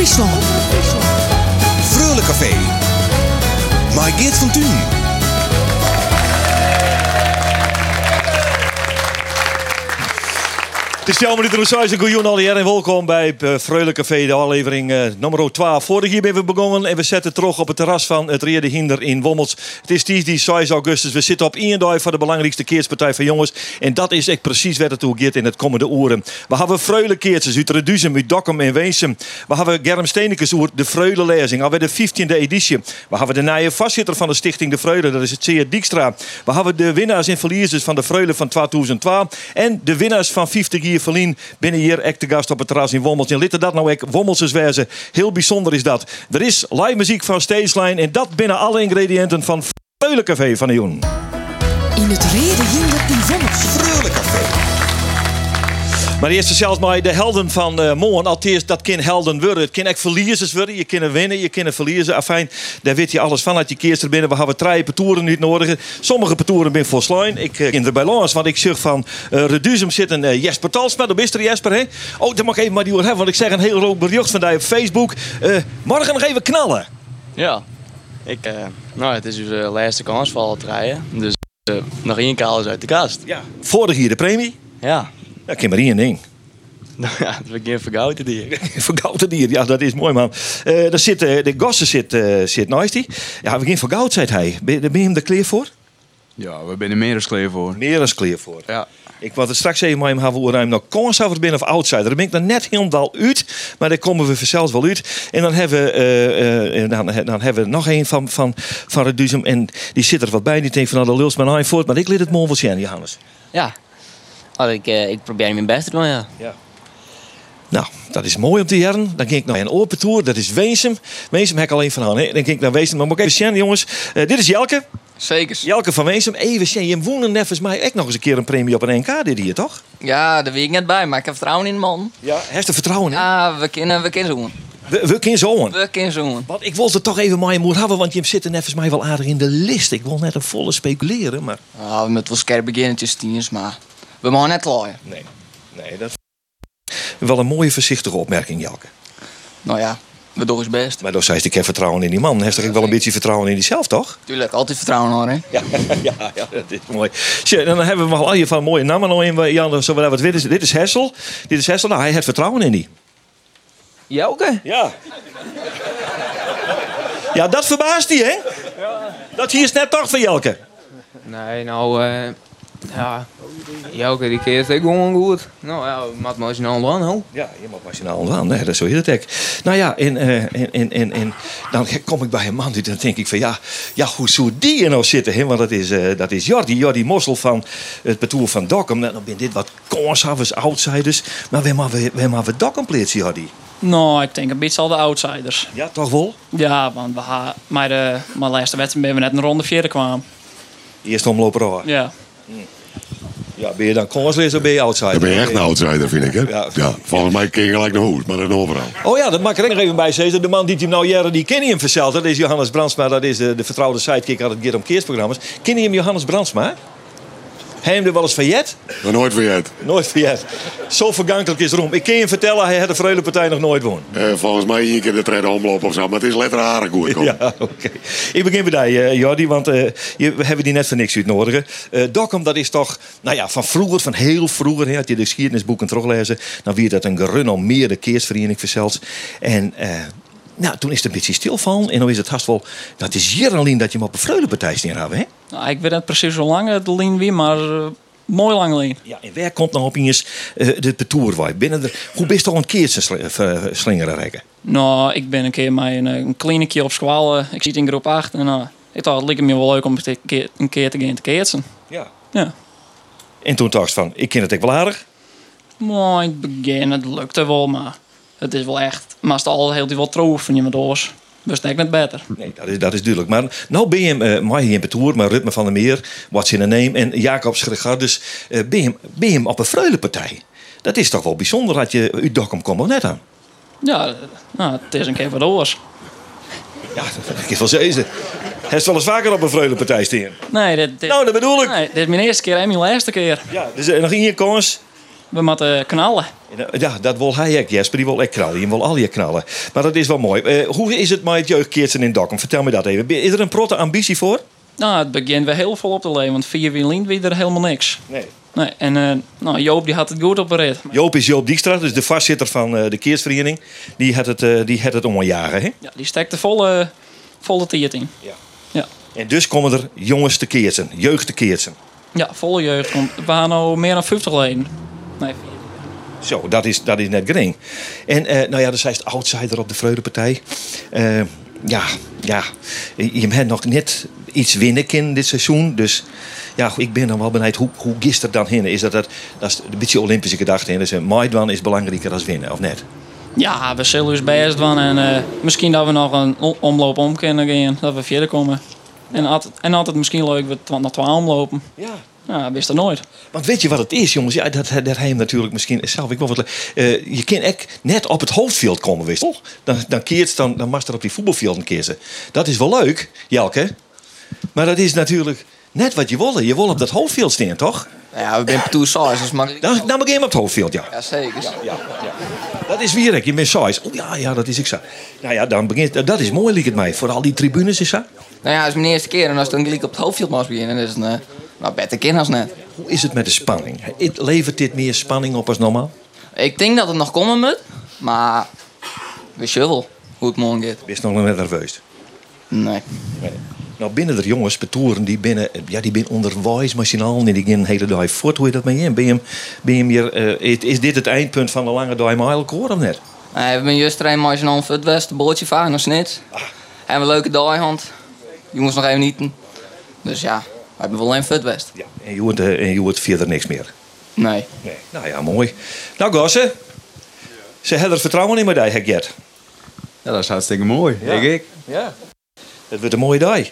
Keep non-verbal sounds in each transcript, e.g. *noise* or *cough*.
Friesland. Café. Geert van. Het is 10 minuten Roeshuis. Goeien alweer en welkom bij uh, Freule Café, de aflevering uh, nummer 12. Vorig jaar ben we begonnen en we zetten terug op het terras van het Reerde Hinder in Wommels. Het is die 6 augustus. We zitten op dag voor de belangrijkste keerspartij van jongens. En dat is echt precies wat het toe gaat in het komende uren. We hebben Freule keertjes uit Reduzem, uit Dokkum en Weensum. We hebben Germ Steenekes de Freule lezing, alweer de 15e editie. We hebben de nieuwe vastzitter van de stichting De Freule, dat is het Zeer Dijkstra. We hebben de winnaars en verliezers van de Freule van 2012. En de winnaars van 50 jaar Verlien binnen hier echt de gast op het terras in Wommels. En litten dat nou ook Wommelsers wezen. Heel bijzonder is dat. Er is live muziek van Stageline en dat binnen alle ingrediënten van Freule Café van de Joen. In het reden hinder in Wommels. Freule Café. Maar eerst zelfs maar de helden van uh, Moon. Althans, dat kan helden worden. Het kan echt verliezers worden. Je kan winnen, je kan verliezen. Afijn, daar weet je alles van uit je keerst er binnen. We hebben drie petoeren niet nodig. Sommige petoeren ben voor slijn. Ik uh, in de balans, want ik zeg van uh, Reduzum zit een uh, Jesper Talsma. Dat is er Jesper, hè? Oh, dan mag ik even maar die hebben. Want ik zeg een heel groot bericht van die op Facebook. morgen nog even knallen. Ja. Ik, nou, het is dus de laatste kans voor alle rijden. Dus nog één kaal is uit de kast. Ja. Vorig hier de premie. Ja. Ja, ik heb maar één ding. *laughs* Nou ja, het is geen vergouden dier. *laughs* vergouden dier, ja, dat is mooi, man. Uh, daar zit, uh, de Gosse zit, uh, zit naast die. Ja, we geen vergoud, zei hij. Ben, ben je hem er klaar voor? Ja, we zijn er meer dan klaar voor. Meer dan klaar voor. Ja. Ik was het straks even met hem hebben hoe hij nog conservator binnen of outsider. Daar ben ik dan net helemaal uit, maar daar komen we vanzelf wel uit. En dan hebben we, dan, dan hebben we nog een van, van, van Reduzum. En die zit er wat bij. Die denkt van nou, de lulst maar voort. Maar ik leer het mooi wel zien, Johannes. Ja. Ik, ik probeer mijn best te doen, ja. ja. Nou, dat is mooi om te jaren. Dan ging ik naar een open tour. Dat is Weensum. Weensum heb ik alleen van aan. Dan ging ik naar Weensum. Maar moet ik even zien, jongens. Uh, dit is Jelke. Zeker. Jelke van Weensum. Even zien. Je woonde net mij echt nog eens een keer een premie op een NK. Dit hier, toch? Ja, daar weet ik net bij. Maar ik heb vertrouwen in de man. Ja, heeft er vertrouwen in? Ja, we kunnen, we kunnen zoen. We, we kunnen zoen? We kunnen zoen. Want ik wilde toch even mijn moed hebben. Want je zit er net mij wel aardig in de list. Ik wil net een volle speculeren, maar... Ja, we moeten wel scherp beginnetjes, tieners. Maar we mogen net looien. Nee. Nee, dat wel een mooie voorzichtige opmerking, Jelke. Nou ja, we doen ons best. Maar dan zei ik heb vertrouwen in die man. Heeft er wel een beetje vertrouwen in jezelf, toch? Tuurlijk, altijd vertrouwen hoor, hè? *laughs* Ja, ja, ja dat is mooi. Tje, dan hebben we al van mooie namen nog in. Jan, zo wat dit is, dit is Hessel. Dit is Hessel. Nou, hij heeft vertrouwen in die. Jelke? Ja. Ja, dat verbaast hij, hè? Ja. Dat hier is net toch van Jelke. Nee, nou, uh, ja, Jelke die keert ik gewoon goed. Nou ja, maat maar snel aan, hoor. Ja, je mag maar snel aan, nee, dat is zo heel het Nou ja, en, uh, en, en, en, en dan kom ik bij een man die dan denk ik van ja, ja hoe zou die er nou zitten? Hè? Want dat is, uh, dat is Jordi, Jordi Mossel van het betoer van Dokkum. Nou, dan ben dit wat conservers, outsiders. Maar we maar we, we, maar we Dokkum Jordi. Nou, ik denk een beetje al de outsiders. Ja, toch wel? Ja, want we maar de mijn laatste wedstrijd ben we net een ronde vierde kwamen. Eerst omlopen hoor. Ja. Ja, ben je dan kanslezer of ben je outsider? Dan ben je echt een outsider, vind ik. Hè? Ja. ja volgens mij kun je gelijk naar huis, maar dat is overal. Oh ja, dat mag ik er nog even bij zeggen. De man die hem nou jaren die ken je hem verzeld. Dat is Johannes Brandsma. Dat is de, de vertrouwde sidekick aan het Geert om Keersprogramma's. Ken je hem Johannes Brandsma? Hij hem er wel eens verjet? Nooit verjet. Nooit verjet. Zo vergankelijk is erom. Ik kan je vertellen, hij had de Vreulenpartij nog nooit won. Uh, volgens mij één keer de treden omlopen of zo, maar het is letter aardig goed. Ja, oké. Okay. Ik begin bij jou, uh, Jordi, want uh, je, we hebben die net voor niks uitnodigen. Uh, Dokkum, dat is toch, nou ja, van vroeger, van heel vroeger, hè, had je de geschiedenisboeken teruglezen, dan wie dat een gerun om meer de keersvereniging verzeld. En nou, toen is het een beetje stilvallen. En dan is het haast wel... Dat is Jeralien dat je hem op een Vreulenpartij neer hebben, hè? Nou, ik weet het precies zo lang, de lijn weer, maar... Uh, mooi lang lijn. Ja, en waar komt nou opeens uh, de, tour Binnen de, hoe bist je toch een keertje slingeren rekken? Nou, ik ben een keer met een, een kliniekje op. Uh, ik zit in groep 8 en uh, ik dacht, het leek me wel leuk om een keer, een keer te gaan te keertsen. Ja. ja. En toen dacht je van, ik ken het ook wel aardig? Nou, in het begin, het lukte wel, maar het is wel echt, maar het al heel veel trouw van je met oors. Dus denk net beter. Nee, dat is, dat is duidelijk. Maar nou ben je uh, maar hier in Betoer, maar Rutme van der Meer, What's in a Name en Jacob Schregardus, uh, ben, je, ben je op een Freulenpartij. Dat is toch wel bijzonder dat je uit Dokkum komt net aan. Ja, nou, het is een keer wat oors. Ja, dat is wel zezen. Hij is wel eens vaker op een Freulenpartij staan. Nee, dit, dit, nou, dat bedoel ik. Nee, dit is mijn eerste keer en mijn laatste keer. Ja, dus uh, nog één kans. We moeten knallen. En, Ja, dat wil hij ook, Jesper. Die wil ik knallen. Die wil al je knallen. Maar dat is wel mooi. Eh, hoe is het met het jeugdkeertsen in Dokkum? Vertel me dat even. Is er een protte ambitie voor? Nou, het begint weer heel vol op te leven, want vier wielien wie er helemaal niks. Nee. Nee, en eh, nou, Joop die had het goed op de rit. Joop is Joop Dijkstra, dus de vastzitter van eh, de keersvereniging. Die had het, die had het omjagen, hè? Ja, die stekte volle, volle tiert in. En dus komen er jongens te keertsen. Jeugd te keertsen. Ja, volle jeugd. Want we waren al meer dan 50 leden. Nee, Zo, dat is, dat is net gering. En eh, nou ja, dus hij is de outsider op de Freudepartij. Eh ja, ja, je hebt nog net iets winnen in dit seizoen. Dus ja, ik ben dan wel benieuwd, hoe, hoe gist er dan heen? Is dat, dat, dat is een beetje Olympische gedachte. Dus een Maidwan is belangrijker dan winnen, of net? Ja, we zullen dus best van. En eh, misschien dat we nog een omloop om kunnen gaan. Dat we verder komen. En, altijd, en altijd misschien leuk we naar 12 omlopen. Ja. Ja, wist dat nooit. Want weet je wat het is, jongens? Ja, dat, dat hij hem natuurlijk misschien zelf. Ik wil wat. eh, je kan echt net op het hoofdveld komen, wist toch? Dan, dan keert dan, dan mag er op die voetbalveld kiezen. Dat is wel leuk, Jelke. Maar dat is natuurlijk net wat je wil. Je wil op dat hoofdveld staan, toch? Ja, we zijn toe saus, dus makkelijk. Dan, dan begin je op het hoofdveld, ja. Ja, zeker. Ja, ja. Dat is weer, je bent size. Oh ja, ja, dat is ik zo. Nou ja, dan begint, dat is mooi, liek het mij. Voor al die tribunes is dat. Nou ja, het is mijn eerste keer en als het dan gelijk op het hoofdveld mag beginnen, dan is het een nou, beter kind als net. Hoe is het met de spanning? Levert dit meer spanning op als normaal? Ik denk dat het nog komen moet, maar we zullen wel hoe het morgen gaat. Wees nog net nerveus. Nee. Nou, binnen er jongens, betoeren die binnen, ja, die binnen onderwijs, machinaal en die gaan een hele dag voort. Hoe je dat mee in? Ben je, ben je meer, eh, is, dit het eindpunt van de lange dag mile koor of net? Nee, we hebben juist een maandje naar het west, een bootje varen naar Snits. Hebben we een leuke daghand. Jongens nog even eten. Dus ja, we hebben wel een fut west. Ja. En je hoort, eh, en je hoort verder niks meer. Nee. Nee. Nou ja, mooi. Nou, Gosse. Ze hebben er vertrouwen in, maar die heb Gert. Ja, dat is hartstikke mooi, denk ik. Ja. Het wordt een mooie dag.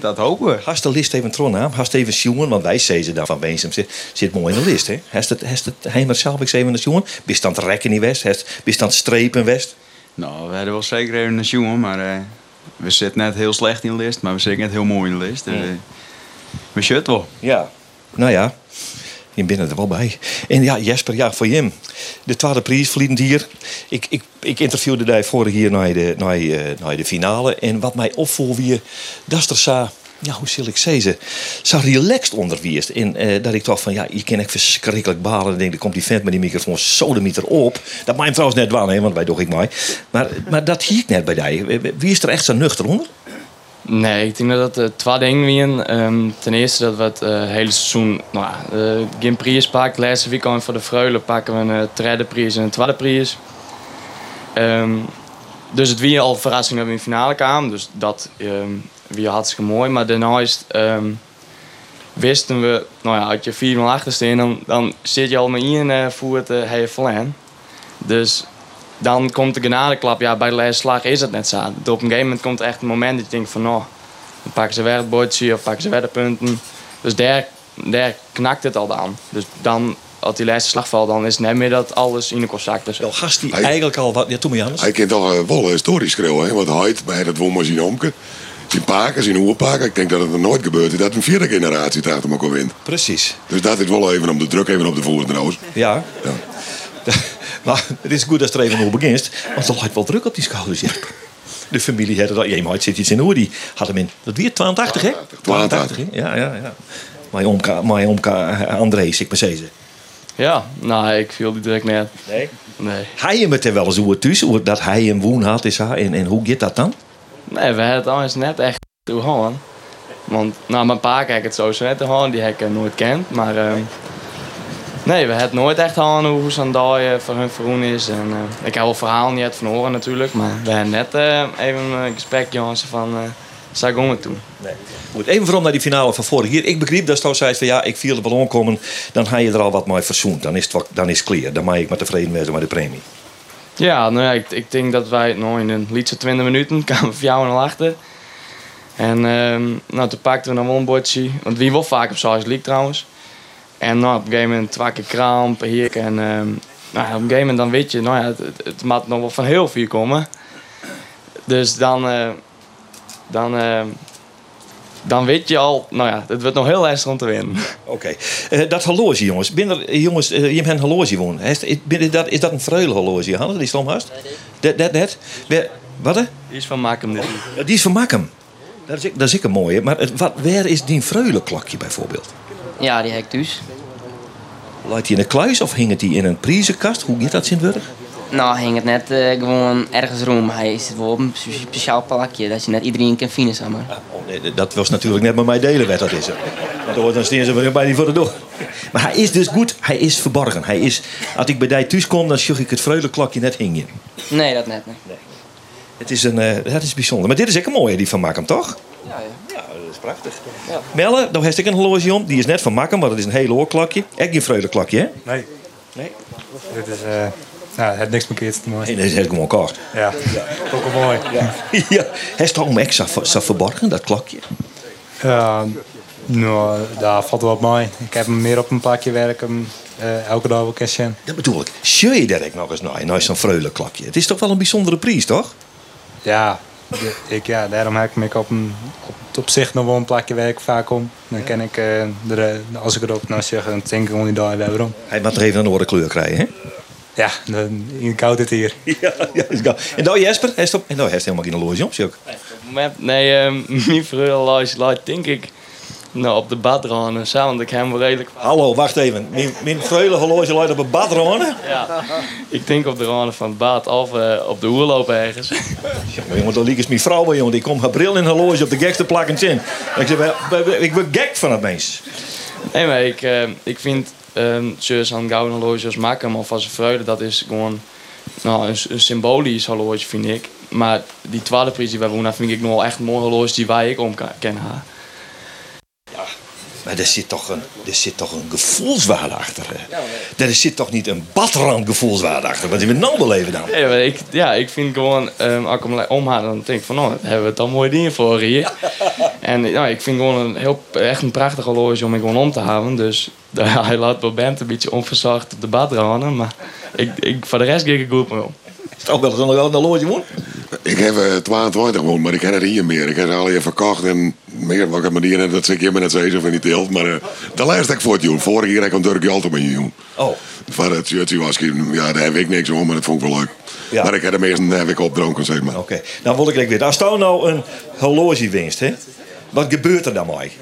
Dat hopen we. Hast de list even tron aan, hast even jongen, want wij zeggen ze dan van Beensem zit, zit mooi in de list. Hè? Hast het, hast het zelf eens even een jongen? Bist dan het rekken in West? Hast, bist dan het strepen West? Nou, we hadden wel zeker even een jongen, maar eh, we zitten net heel slecht in de list, maar we zitten net heel mooi in de list. Dus, eh, we zitten wel. Ja. Nou ja, je bent er wel bij. En ja, Jesper, ja, voor Jim. De tweede prijs vliegend hier. Ik, ik, ik interviewde daar vorig jaar naar de, naar, eh, naar de finale. En wat mij opviel weer, dat is er zo, ja, hoe zal ik zeggen, zo relaxed onder wierst. En eh, dat ik dacht van, ja, je kan echt verschrikkelijk balen. En denk, dan komt die vent met die microfoon zo de meter op. Dat hem trouwens net wel, want wij doch ik mij. Maar, maar dat hiek net bij die. Wie is er echt zo nuchter onder? Nee, ik denk dat het eh, twee dingen zijn. Ehm, ten eerste dat we het eh, hele seizoen nou, ja, eh, geen prijs pakken. De laatste weekend voor de Freulen pakken we een derde prijs en een tweede prijs. Ehm, dus het wie al verrassing dat we in de finale kwamen. Dus dat ehm wie hartstikke mooi. Maar daarnaast ehm, wisten we, nou ja, als je 4-0 achter dan, dan zit je al met één uh, uh, heel verlen. Dus dan komt de genadeklap. Ja, bij de laatste slag is het net zo. Op een gegeven moment komt echt een moment dat je denkt van... Nou, dan pakken ze weer het bordje of pakken ze weer de punten. Dus daar, daar knakt het al dan. Dus dan, als die laatste slag valt, dan is het net meer dat alles in de zakt. Dus Wel, gast die Hij- eigenlijk al wat... Ja, toen maar. Hij kent toch uh, wel een historisch schreeuwen, hè? Want hij bij dat zijn omke. Zijn paken, zijn oerpaken. Ik denk dat het er nooit gebeurt is dat een vierde generatie het achter elkaar wint. Precies. Dus dat is wel even om de druk even op de voet trouwens. Ja. Ja. *laughs* maar het is goed dat er even over begint. Want er lijkt wel druk op die schouders. Ja. De familie had maar het zit iets in hoe die had hem in. Dat weer 82, hè? 82. hè? Ja, ja, ja. Mijn omka, mijn omka eh, Andrés, ik maar zeggen. ja, nou, ik viel die druk net. Nee. Nee. Hij hem het er wel eens hoe het thuis, hoe dat hij hem woon had is haar. En, en hoe gaat dat dan? Nee, we hebben het anders net echt toe gaan. Want nou, mijn pa kijkt het sowieso net te gaan, die heb ik nooit kent. Maar ehm, nee, we hebben nooit echt gaan hoe zo'n dag eh, voor hun verroen is. En, eh, ik heb wel verhalen niet van horen natuurlijk, maar we hebben net eh, even een gesprek jongens van uh, het doen. Goed, even vooral naar die finale van vorig jaar. Ik begreep dat je zei van ja, ik viel de ballon komen. Dan ga je er al wat mee verzoend. Dan is het, wat- dan is het clear. Dan mag ik maar tevreden wezen met de premie. Ja, nou ja, ik, ik denk dat wij nou, in een liedje 20 minuten *laughs* kwamen voor jou naar achter. En ehm, nou, toen pakten we nog wel een bordje. Want wie wil vaak op zoals league trouwens. En nou, op een gegeven moment twee keer kramp hier. En ehm, nou, ja, op een gegeven moment dan weet je, nou ja, het, het, nog wel van heel veel komen. Dus dan, eh, dan, ehm, dan weet je al, nou ja, het wordt nog heel lastig om te winnen. Oké. Eh, dat horloge, jongens. Ben er, eh, jongens, je hebt een horloge woon. Is, is, dat, is dat een vreule horloge, Hannes, die stom hast? Dat, dat, dat. Wer- Wat? hè? Die is van Makem. Ja, Die is van Makkum. Dat is, ik- dat is ik een mooie. Maar het, wat, waar is die vreulenklokje bijvoorbeeld? Ja, die ik thuis. Laat die in een kluis of hing het die in een prijzenkast? Hoe gaat dat zinwürdig? Nou, hing het net eh, gewoon ergens rond. Hij is wel op een spe- speciaal plakje, dat je net iedereen kan vinden, zeg maar. Oh, nee, dat was natuurlijk net met mij delen, werd dat is er. Want dan dan staan ze weer bij die voor de door. Maar hij is dus goed, hij is verborgen. Hij is, als ik bij die thuis kom, dan zag ik het vreulenklokje net hingen. Nee, dat net. Nee. Het is, een, eh, dat is bijzonder. Maar dit is ook een mooie, die van Makkum, toch? Ja, ja. Ja, prachtig. Melle, daar heb ik een horloge om. Die is net van Makkum, maar dat is een hele oorklokje. Echt geen vreulenklokje, hè? Nee. Nee. Dit is, eh nou, het heeft niks verkeerd te maken. Nee, dat is heel gewoon kort. Ja, ook wel mooi. Ja. *laughs* ja. Hij is toch om extra verborgen, dat klokje? nou, daar valt wel op mij. Ik heb hem meer op een plakje werken, eh, elke dag wel zien. Dat bedoel ik. Zie je ook nog eens naar, naar zo'n vreulenklokje? Het is toch wel een bijzondere prijs, toch? Ja, ik, ja, daarom heb ik me op, een, op, op zich nog wel een plakje werk vaak om. Dan kan ik, eh, er, eh, als ik erop nou zeg, dan denk ik gewoon niet daar waarom. Hij moet nog even een andere kleur krijgen, hè? Ja, dan, in koud het hier. *laughs* Ja, ja is gaaf. En daar Jesper, hij is op, en daar heeft helemaal geen horloge om, ook. Met- Nee, ehm *laughs* mijn luistert, denk ik nou, op de badranen samen, ik hem redelijk... Hallo, wacht even. Mijn, mijn horloge luidt op een badrone. Ja, ik denk op de ranen van het bad of eh, op de oerloop ergens. Jongen, jongen, liep eens mijn vrouw bij, jongen. Die komt haar bril in horloge op de gekste plakken in. Ik zeg, "Wij- wij- ik ben gek van het mens. Nee, maar ik, eh, ik vind ehm zoals aan gouden horloges maken of als een vreugde, dat is gewoon nou, een, een symbolisch horloge, vind ik. Maar die tweede prijs die wij wonen, vind ik nog wel echt een mooi horloge die wij ik om kan kennen. Maar er zit toch een, er zit toch een gevoelswaarde achter. hè? Er zit toch niet een badrand gevoelswaarde achter. Wat die we nou beleven dan? Ja, maar ik, ja, ik vind gewoon, ehm, als ik hem omhaal, dan denk ik van, nou, daar hebben we het dan mooie dingen voor hier. *laughs* En ja, ik vind gewoon een heel, echt een prachtig horloge om me gewoon om te houden. Dus *laughs* ja, hij laat wel bent een beetje onverzacht op de bad rennen, maar ik, ik, voor de rest ging ik goed mee om. Is toch wel eens een een horloge woon? Ik heb eh, 22 gewoon, maar ik heb het hier meer. Ik heb ze al even verkocht en meer. Wat ik me die dat zeg ik me net zeggen van die teelt. Maar eh, de laatste ik voor het doen. Vorige keer heb ik een Turkje altijd met je doen. Oh. Van het shirtje was ja, daar heb ik niks om, maar dat vond ik wel leuk. Ja. Maar ik heb de meeste heb ik opdronken, zeg maar. Oké, nou wil ik weten. Als je nou een horloge winst, hè? wat gebeurt er dan mee?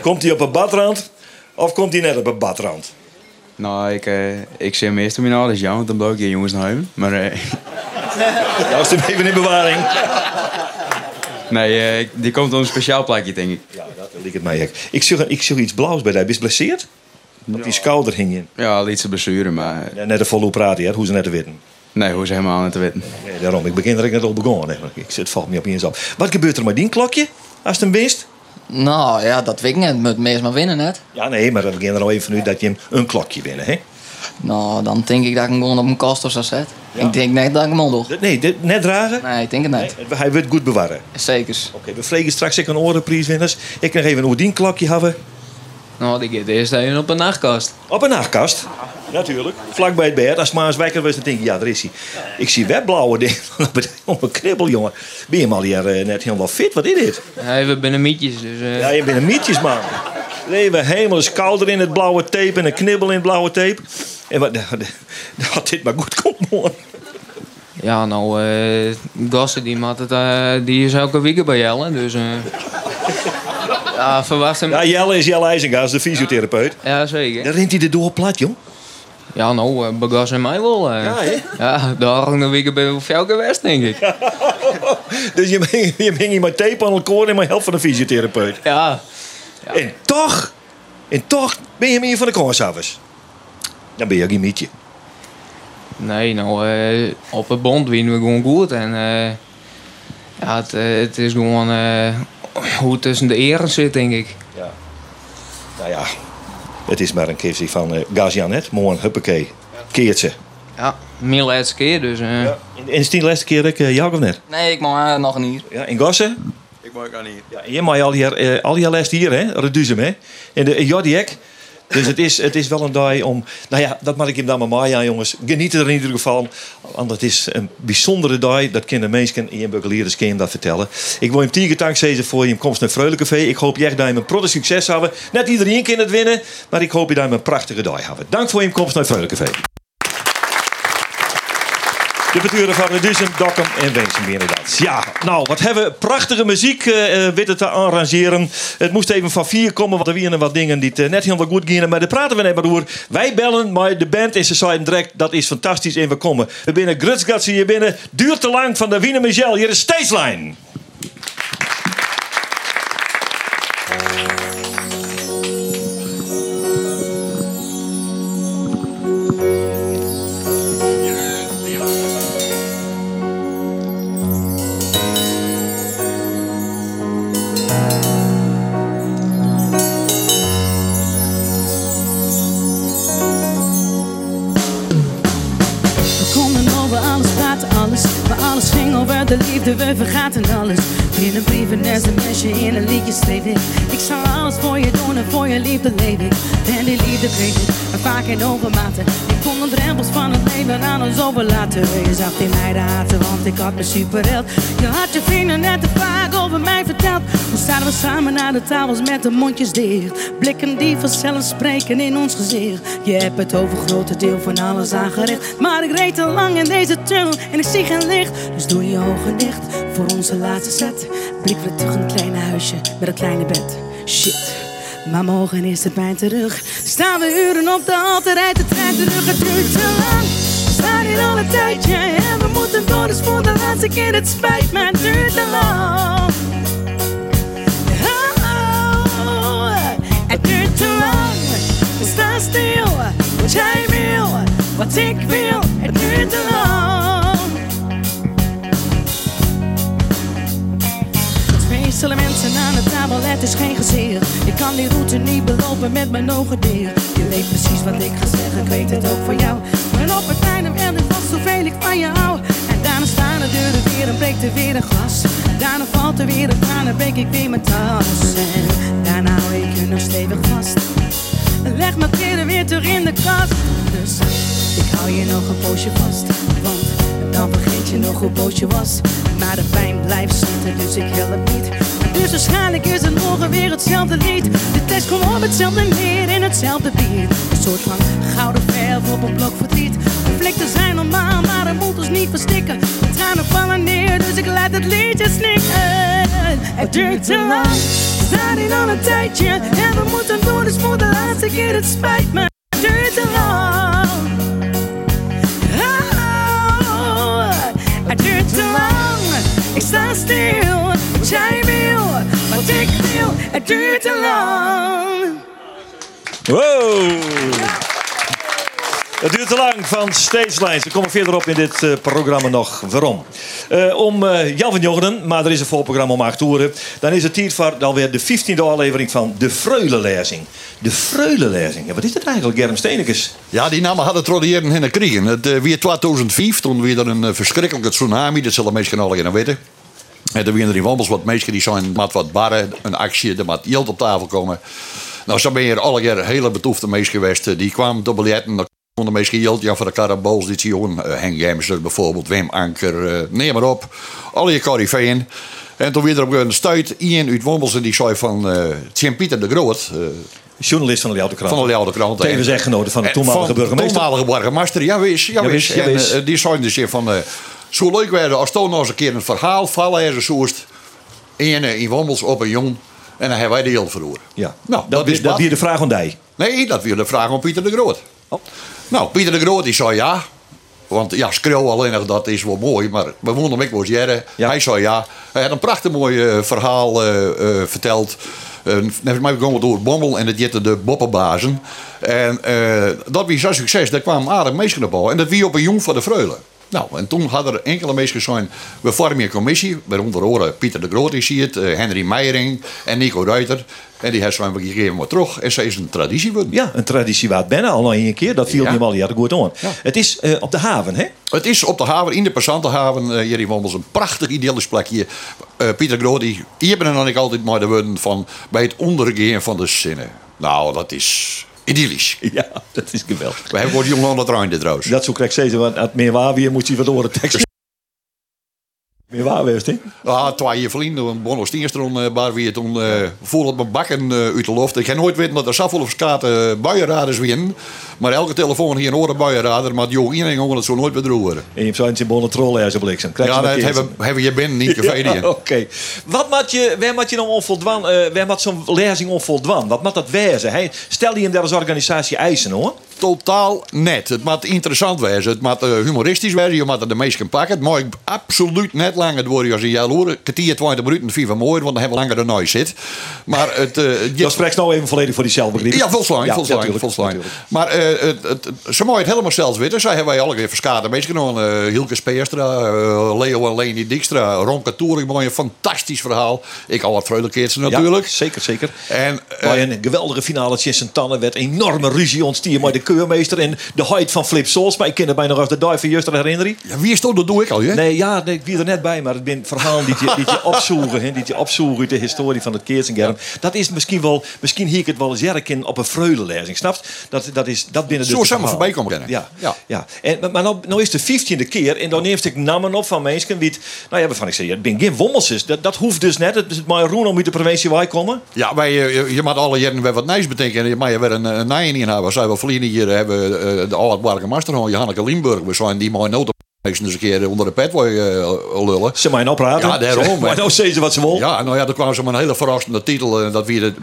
Komt hij op een badrand of komt hij net op een badrand? Nou, ik, eh, ik zie meestal mijn ouders jou, want dan blijf ik je jongens naar huis. Maar eh, Ja, is hem even in bewaring. Nee, eh, die komt op een speciaal plekje, denk ik. Ja, dat liep het mij. ook. Ik zag, ik zag iets blauws bij jou. Ben je geblesseerd? Op die schouder hing je. Ja, liet ze blessure, maar Ja, net een volle praten, hè? hoe ze net te weten. nee, hoe ze helemaal niet te weten. Nee, daarom, ik begin er ik net al begonnen. Hè. Ik zit valt me op eens op. Wat gebeurt er met die klokje als het hem winst? Nou ja, dat weet ik niet. Moet meest maar winnen net. Ja, nee, maar we beginnen er al even nu dat je hem een klokje winnen, hè? Nou, dan denk ik dat ik hem gewoon op een kast of zo zet. Ik denk net dat ik hem. Dat- Nee, dit, net dragen. Nee, ik denk het niet. Nee, Hij wordt goed bewaren. Zeker. Oké, we vregen straks ik een orenprijswinners. Ik nog even een Oerdien klokje hebben. Nou, die gaat eerst even op een nachtkast. Op een nachtkast. Natuurlijk. Vlak bij het bed. Als maar eens wekker was, dan denk ik, ja, daar is hij. Ik zie webblauwe dingen *laughs* op een knibbel, jongen. Ben je maar hier eh, net helemaal fit? Wat is dit? Ja, we binnen mietjes, dus... eh, Ja, je bent een mietjes, man. Nee, we helemaal is kouder in het blauwe tape en een knibbel in het blauwe tape. En wat, *laughs* dat dit maar goed komt, man. Ja, nou, Gassen die, het, eh, die is elke week bij Jelle, dus... eh *laughs* ja, verwacht hem... Ja, Jelle is Jelle IJzengaas, de fysiotherapeut. Ja, zeker. Dan rent hij er door plat, jong. Ja, nou, uh, Gas en mij wel. Ja, hè? Ja, daar hangt een week bij veel geweest, denk ik. *laughs* Dus je hing, je hier met tape aan elkaar en maar helft van een fysiotherapeut. Ja. En toch, en toch ben je meer van de koorsappers. Dan ben je geen mietje. Nee, nou, eh, op het bond winnen we gewoon goed. En eh, ja, het, eh, het is gewoon eh, hoe het tussen de eren zit, denk ik. Ja. Nou ja, het is maar een kwestie van uh, Gazianet. Mooi, huppakee. Keert ze. Ja, mijn laatste keer, dus... eh, En is het de laatste keer dat ik uh, jou of net? Nee, ik mag nog uur. Ja, in Gossen? Ik mag aan hier. Ja, en je mag al hier, uh, al hier les hier, hè? Reduzem, hè? En de Jody ek, Dus het is, het is wel een dag om... Nou ja, dat mag ik hem dan maar maaien jongens. Geniet er in ieder geval. Want het is een bijzondere dag. Dat kunnen mensen in Bukkeliers kunnen dat vertellen. Ik wil hem tien dank voor je komst naar Freulencafé. Ik hoop jij je een prachtig succes hebben. Net iedereen kan het winnen. Maar ik hoop je je een prachtige dag hebben. Dank voor je komst naar Freulencafé. De beturen van Duizend, Dokkum en Wensum inderdaad. Ja, nou, wat hebben we prachtige muziek uh, witten te arrangeren. Het moest even van vier komen, want er waren wat dingen die uh, net helemaal goed gingen. Maar daar praten we net maar over. Wij bellen, maar de band is zeiden direct, dat is fantastisch en we komen. We binnen Grutsgatse hier binnen. Duurt te lang van de Wiener Michel. Hier is Stageline. In overmaten. Ik kon de drempels van het leven aan ons overlaten. Je zag in mij haten, want ik had me superheld. Je had je vrienden net te vaak over mij verteld. Toen zaten we samen naar de tafels met de mondjes dicht. Blikken die vanzelf spreken in ons gezicht. Je hebt het over grote deel van alles aangericht. Maar ik reed te lang in deze tunnel en ik zie geen licht. Dus doe je ogen dicht voor onze laatste set. Blik weer terug een kleine huisje met een kleine bed. Shit. Maar morgen is het pijn terug. Staan we uren op de halte, rijdt de trein terug. Het duurt te lang. We staan hier al een tijdje en we moeten door. Dus voor de laatste keer, het spijt me, het duurt te lang. Oh, het duurt te lang. We staan stil. Wat jij wil, wat ik wil. Het duurt te lang. Twee mensen aan de tafel, het is geen gezeer. Ik kan die route niet belopen met mijn ogen dicht. Je weet precies wat ik ga zeggen, ik weet het ook van jou. Maar op het einde wel is was zoveel ik van je hou. En daarna staan de deuren weer en breekt er weer een glas. Daarna valt er weer een traan en breek ik weer mijn tas. En daarna hou ik je nog stevig vast. Leg mijn kleren weer terug in de kast. Dus ik hou je nog een poosje vast. Want dan vergeet je nog hoe boos je was. Maar de pijn blijft zitten, dus ik help niet. Dus waarschijnlijk is het morgen weer hetzelfde lied. De test komt op hetzelfde neer in hetzelfde bier. Een soort van gouden verf op een blok verdriet. Conflicten zijn normaal, maar dat moet ons niet verstikken. De tranen vallen neer, dus ik laat het liedje snikken. Het duurt te lang, we staan hier al een tijdje. En we moeten door, dus voor de laatste keer, het spijt me. Ik sta stil, wat jij wil, wat ik wil. Het duurt te lang. Wow! Het duurt te lang van Stagelines. We komen verderop in dit uh, programma nog. Waarom? Uh, om uh, Jan van Jongeren, maar er is een vol programma om acht uur. Dan is het tijd voor alweer de 15e aflevering van de Freulenlezing. De Freulenlezing. Ja, wat is dat eigenlijk, Germ Steenekes? Ja, die namen hadden tradiëren in de kriegen. Het uh, weer 2005, toen weer er een verschrikkelijke tsunami. Dat zullen mensen al gaan weten. En er waren er in Wandels wat mensen die zijn met wat barren, een actie, er moet geld op tafel komen. Nou, zo ben je er alle keer hele betoefde mensen geweest. Die kwamen te biljetten. Onder meest geld, ja, voor de Karabols, dit jongen. Uh, Henk Gemser bijvoorbeeld, Wim Anker, uh, neem maar op. Alle je. En toen weer er op een stuit Ian uit Wombels en die zei van uh, Pieter de Groot. Uh, Journalist van de Leeuwarden Krant. Van de Leeuwarden Krant. Tevens echtgenote van de toenmalige burgemeester. toenmalige burgemeester, ja wees. Ja, wees. Ja, wees. En, die zei dus van, zo leuk werden als toen nog eens een keer een verhaal vallen er soest. In, in Wombels op een jong. En dan hebben wij de heel verloren. Ja. Nou, dat, is dat weer de vraag om die. Nee, dat weer de vraag om Pieter de Groot. Oh. Nou, Pieter de Groot die zei ja. Want ja, schreeuw alleen nog, dat is wel mooi. Maar we woonden hem ook wel ja. Hij zei ja. Hij had een prachtig mooi uh, verhaal uh, uh, verteld. Uh, mij gewoon door Bommel en het jette de boppenbazen. En dat was zo'n succes. Daar kwamen aardig meesten op En dat wie op een jong van de Freulen. Nou, en toen hadden er enkele mensen gezegd, we vormen een commissie, waaronder horen Pieter de Groot is het, Henry Meijering en Nico Ruiter. En die hebben we gegeven wat terug. En ze is een traditie worden. Ja, een traditie waar bijna al een keer. Dat viel ja. niet al jaren goed aan. Ja. Het is uh, op de haven, hè? Het is op de haven, in de passantenhaven. Uh, hier in een prachtig idyllisch plekje. Uh, Pieter Groot, die, hier ben ik altijd maar de woorden van bij het ondergaan van de zinnen. Nou, dat is idyllisch. *laughs* Ja, dat is geweldig. We hebben wordt jongen aan het trouwens. Dat zou ik zeggen, want het meer waar weer moet je wat horen tekst. Meer waar wees, hè? Ah, twee vrienden, Steenstron, uh, waar we toen uh, vol op mijn bakken uh, uit de loft. Ik heb nooit weten dat er zoveel of skaten buienraders winnen. Maar elke telefoon hier een oren buienrader, maar die iedereen gewoon het zo nooit bedroegen. En je hebt zo'n symbolen trollen als bliksem. Krijg Ja, je dat hebben, hebben je binnen niet *laughs* Ja, geveerd. Oké. Wat moet je, waar moet je nou onvoldwan, uh, waar zo'n lezing onvoldwan? Wat moet dat wezen? Stel je hem daar als organisatie eisen, hoor. Totaal net. Het moet interessant wezen. Het moet uh, humoristisch wezen. Je moet er de meest kunnen pakken. Het mag absoluut net langer worden als een jaar horen. Kwartier, 20 minuten, vier van mooi, want dan hebben we langer de noise zit. Maar het... Uh, je... Dat spreekt nou even volledig voor die zelfbegrip. Ja, volslijn, Ja. Maar eh, het, het, ze mogen het helemaal zelfs weten. Zij hebben wij alle keer verskaten meegenomen. Uh, Hilke Speerstra, uh, Leo en Leni Dijkstra, Ronke Toering. Mooi een fantastisch verhaal. Ik al wat vreugdekeertsen natuurlijk. Ja, zeker, zeker. En, Bij een geweldige finale in Sint-Tanne werd enorme ruzie ontstier met de keurmeester en de height van Flip Sols. Maar ik ken er bijna nog als de die van Juster herinneren. Ja, wie is dat? Dat doe ik al, hè? Nee, ja, nee, ik wie er net bij, maar het zijn verhalen die je, die je *laughs* opzoeken, hè, die je opzoeken uit de historie van het Keertsengerm. Dat is misschien wel, misschien hier ik het wel eens jerken op een freulenlezing, snapt? Dat, dat is, dat binnen Zo de samen voorbij komen rennen. Ja, Ja. ja. En, maar- nou, nou is de 15e keer en dan neemt ik namen op van mensen wie het, nou ja, waarvan ik zeg, het ben geen wommels Dat, dat hoeft dus net. Het is maar Roen om uit de provincie waar komen. Ja, wij, eh, je, je alle jaren weer wat nieuws betekenen. Maar je weer een, een naaien in hebben. Zij we verleden hier hebben eh, de oude Barke Masterhond, Johanneke Limburg. We zijn die mooie noten eens een keer onder de pet eh, lullen. Ze mij nou praten. Ja, daarom. Maar nou ze wat ze wil. Ja, nou ja, dan kwam ze met een hele verrassende titel. eh, dat we het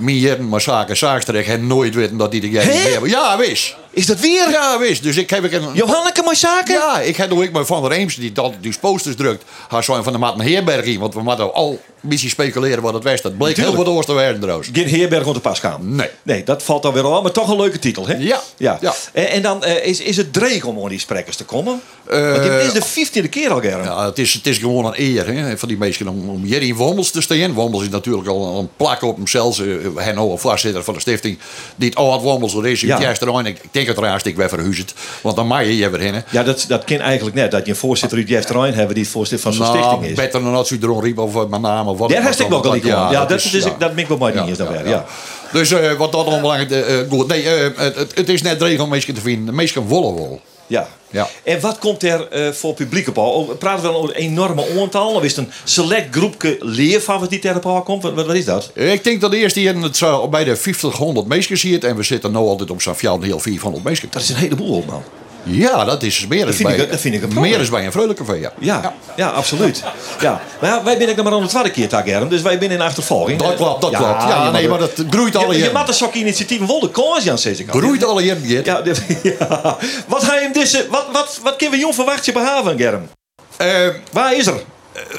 maar zaken zaakstreek en nooit weten dat die de jij hebben. Ja, wist. Is dat weer? Wist. Dus ik heb ik een. Johanneke? Ja, ik heb ook met Van der Eems, die dat die posters drukt. Haar zijn van de Maat Heerberg in. Want we moeten al een beetje speculeren wat het was. Dat bleek heel wat oors te werden trouwens. Geen Heerberg om te pas gaan. Nee. Nee, dat valt dan weer al, maar toch een leuke titel, hè? Ja. Ja. Ja. En, en dan eh, is, is het dreig om aan die sprekers te komen. Eh, Want dit is de 15e keer al, Germ. Ja, het is, het is gewoon een eer hè, van die mensen om, om hier in Wommels te staan. Wommels is natuurlijk al een plak op hemzelf. Uh, nou een voorzitter van de stichting die het oud Wommels er is. Ja. Ik, ik denk het ik weer verhuizend. Want dan mag je je weer. Ja, dat, dat kan eigenlijk net. Dat je een voorzitter uit Jeff Terrein hebben die het voorzitter van zo'n Nou, stichting is. beter dan als u erom riep of mijn naam of wat. Daar heb ik wel gelijk om. Ja, dat, is- ja. dat ben ik wel bij niet weer. Ja. Dus eh, wat dat onbelangrijk eh, eh, goed. Nee, eh, het, is net mensen te vinden. Mensen wollen wel. Ja. Ja. En wat komt er eh, voor publiek op? al? Oh, Praten we dan over een enorme aantal? Of is het een select groepje leerfavors die ter op komt? Wat, wat, is dat? Ik denk dat de eerste jaar het zo bij de 50, mensen ziet. En we zitten nu altijd op zo'n fjouw heel 400 mensen. Dat is een heleboel, man. Ja, dat is meer dan vind bij, ik- dat vind ik een meer dan bij een Vreugdecafé, ja. Ja, ja. absoluut. Ja. Maar ja, wij zijn er maar aan de tweede keer, daar, Germ. Dus wij zijn in achtervolging. Dat klopt, dat klopt. Ja, nee, maar dat groeit alle Je, je maakt een sok initiatieven wel de kans, Jan, zeg ik al. Groeit alle jaren. Ja, *laughs* ja. Wat ga je hem deze... Wat, wat, wat kunnen we jong verwachten behaven, Germ? Eh, Waar is er?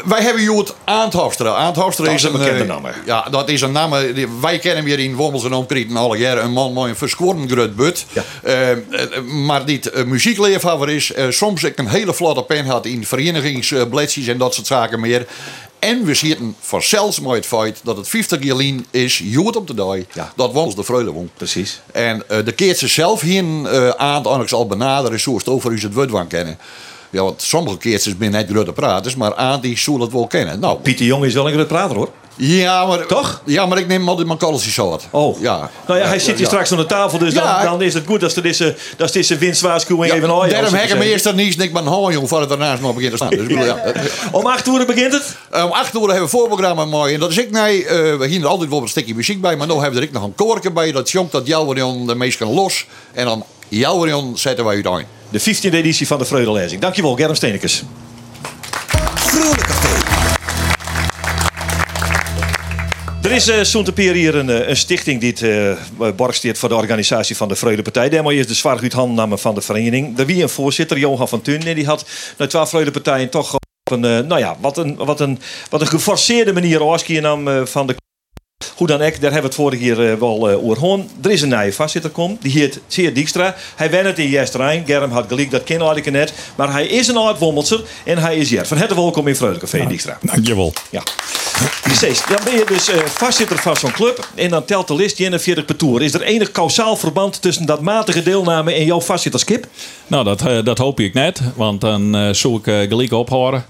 Wij hebben Aanthofstra. Aanthofstra Dat is is een bekende eh, naam. Ja, dat is een naam. eh, Wij kennen hem hier in Wommels en omkreten alle jaren. Een man met een but. Ja. Eh, eh, maar die uh, muziekleerhaver is. eh, soms ik een hele vlotte pen had in verenigingsbladjes en dat soort zaken meer. En we zitten vanzelfs met het feit dat het 50 jaar is, jood op de dag, Ja. dat Wommels de Vreule won. Precies. En eh, de keert ze zelf hier aan het al benaderen, zoals het over u het woord van kennen. Ja, want sommige keertjes ben net grote praters, maar aan die zullen het wel kennen. Nou, Pieter Jong is wel een groot prater, hoor. ja, maar, Toch? Ja, maar ik neem altijd mijn college zo Oh. Ja. Nou ja, hij zit hier ja. straks aan de tafel, dus Ja. dan, dan is het goed dat ze deze, dat ze deze winstwaarschuwing Ja, even aan daarom heb ik hem eerst er niet, ik ben jong voor het daarnaast nog begint te staan. Dus, ik bedoel. Om acht uur begint het. Om acht uur hebben we een voorprogramma mooi. En dat is ik, nee, eh, we hier altijd wel een stukje muziek bij, maar nu hebben we er ook nog een koortje bij. Dat jongt dat Jouwerion de meest kan los. En dan Jouwerion zetten wij uit De 15e editie van de Freudelezing. Dankjewel, Germ Steenekes. Vrolijk Café. Er is uh, Soentepier hier een, eh, een stichting die het uh, borgsteert voor de organisatie van de Freudepartij. Daarmee is de zwaar uit handnamen van de vereniging. Er wie een voorzitter, Johan van Thun, en die had na twaalf Freudepartijen toch op een, uh, nou ja, wat een, wat een, wat een geforceerde manier afschieten uh, van de hoe dan ook, daar hebben we het vorige keer uh, wel uh, over gehoord. Er is een nieuwe voorzitter kom, die heet Zeer Dijkstra. Hij went het in Jesterijn. Germ had gelijk, dat ken ik net. Maar hij is een oud Wommelser en hij is hier. Van harte welkom in Vreugdecafé, ja, Dijkstra. Dankjewel. Ja. Precies, dan ben je dus uh, voorzitter van zo'n club en dan telt de list 41 per toer. Is er enig kausaal verband tussen dat matige deelname en jouw voorzitterskip? Nou, dat, uh, dat hoop ik net, want dan uh, zou ik gelijk ophouden.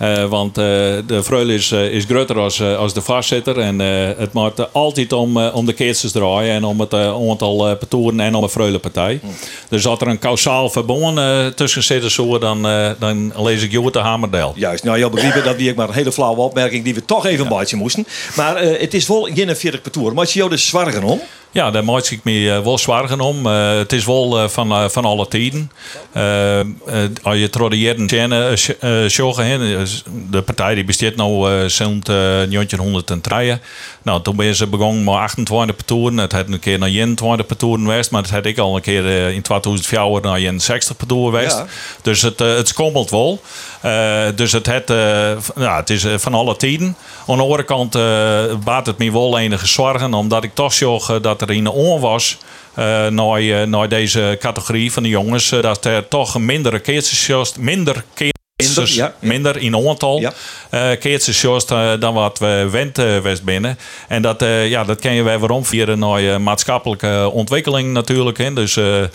Eh, want eh, de Freule is, eh, is groter als, als de vastzitter. En het moet altijd om, om de keertjes draaien. En om het aantal patoeren en om de Freulepartij. Dus als er een kausaal verbond tussen zit, zo, dan, dan lees ik Joert de Hamerdel. Juist, nou, je begrepen dat wie ik maar een hele flauwe opmerking die we toch even een beetje moesten. Maar het is wel 41 per toer. Maar als je jou dus zwargen om? Ja, daar maak ik me eh, wel zwaar om. Eh, het is wel eh, van, van alle tijden. Als je jaren kennen, uh, de partij die bestaat nu sinds uh, 1903. Nou, toen ben ze begonnen met 28 patoren. Het had een keer naar 21 patoren geweest, maar het had ik al een keer in 2004 naar 61 patoren geweest. Ja. Dus het, het schommelt wel. Dus het, het, ja, het is van alle tijden. Aan de andere kant baat het me wel enige zorgen, omdat ik toch zag dat er in de oor was. Uh, naar, uh, naar deze categorie van de jongens, uh, dat er toch mindere keertjes, minder keertjes, Minder, ja. minder in aantal Ja. uh, keertjes dan wat we wend west binnen. En dat, ja, dat ken je wij waarom via naar maatschappelijke ontwikkeling natuurlijk. Hè. Dus je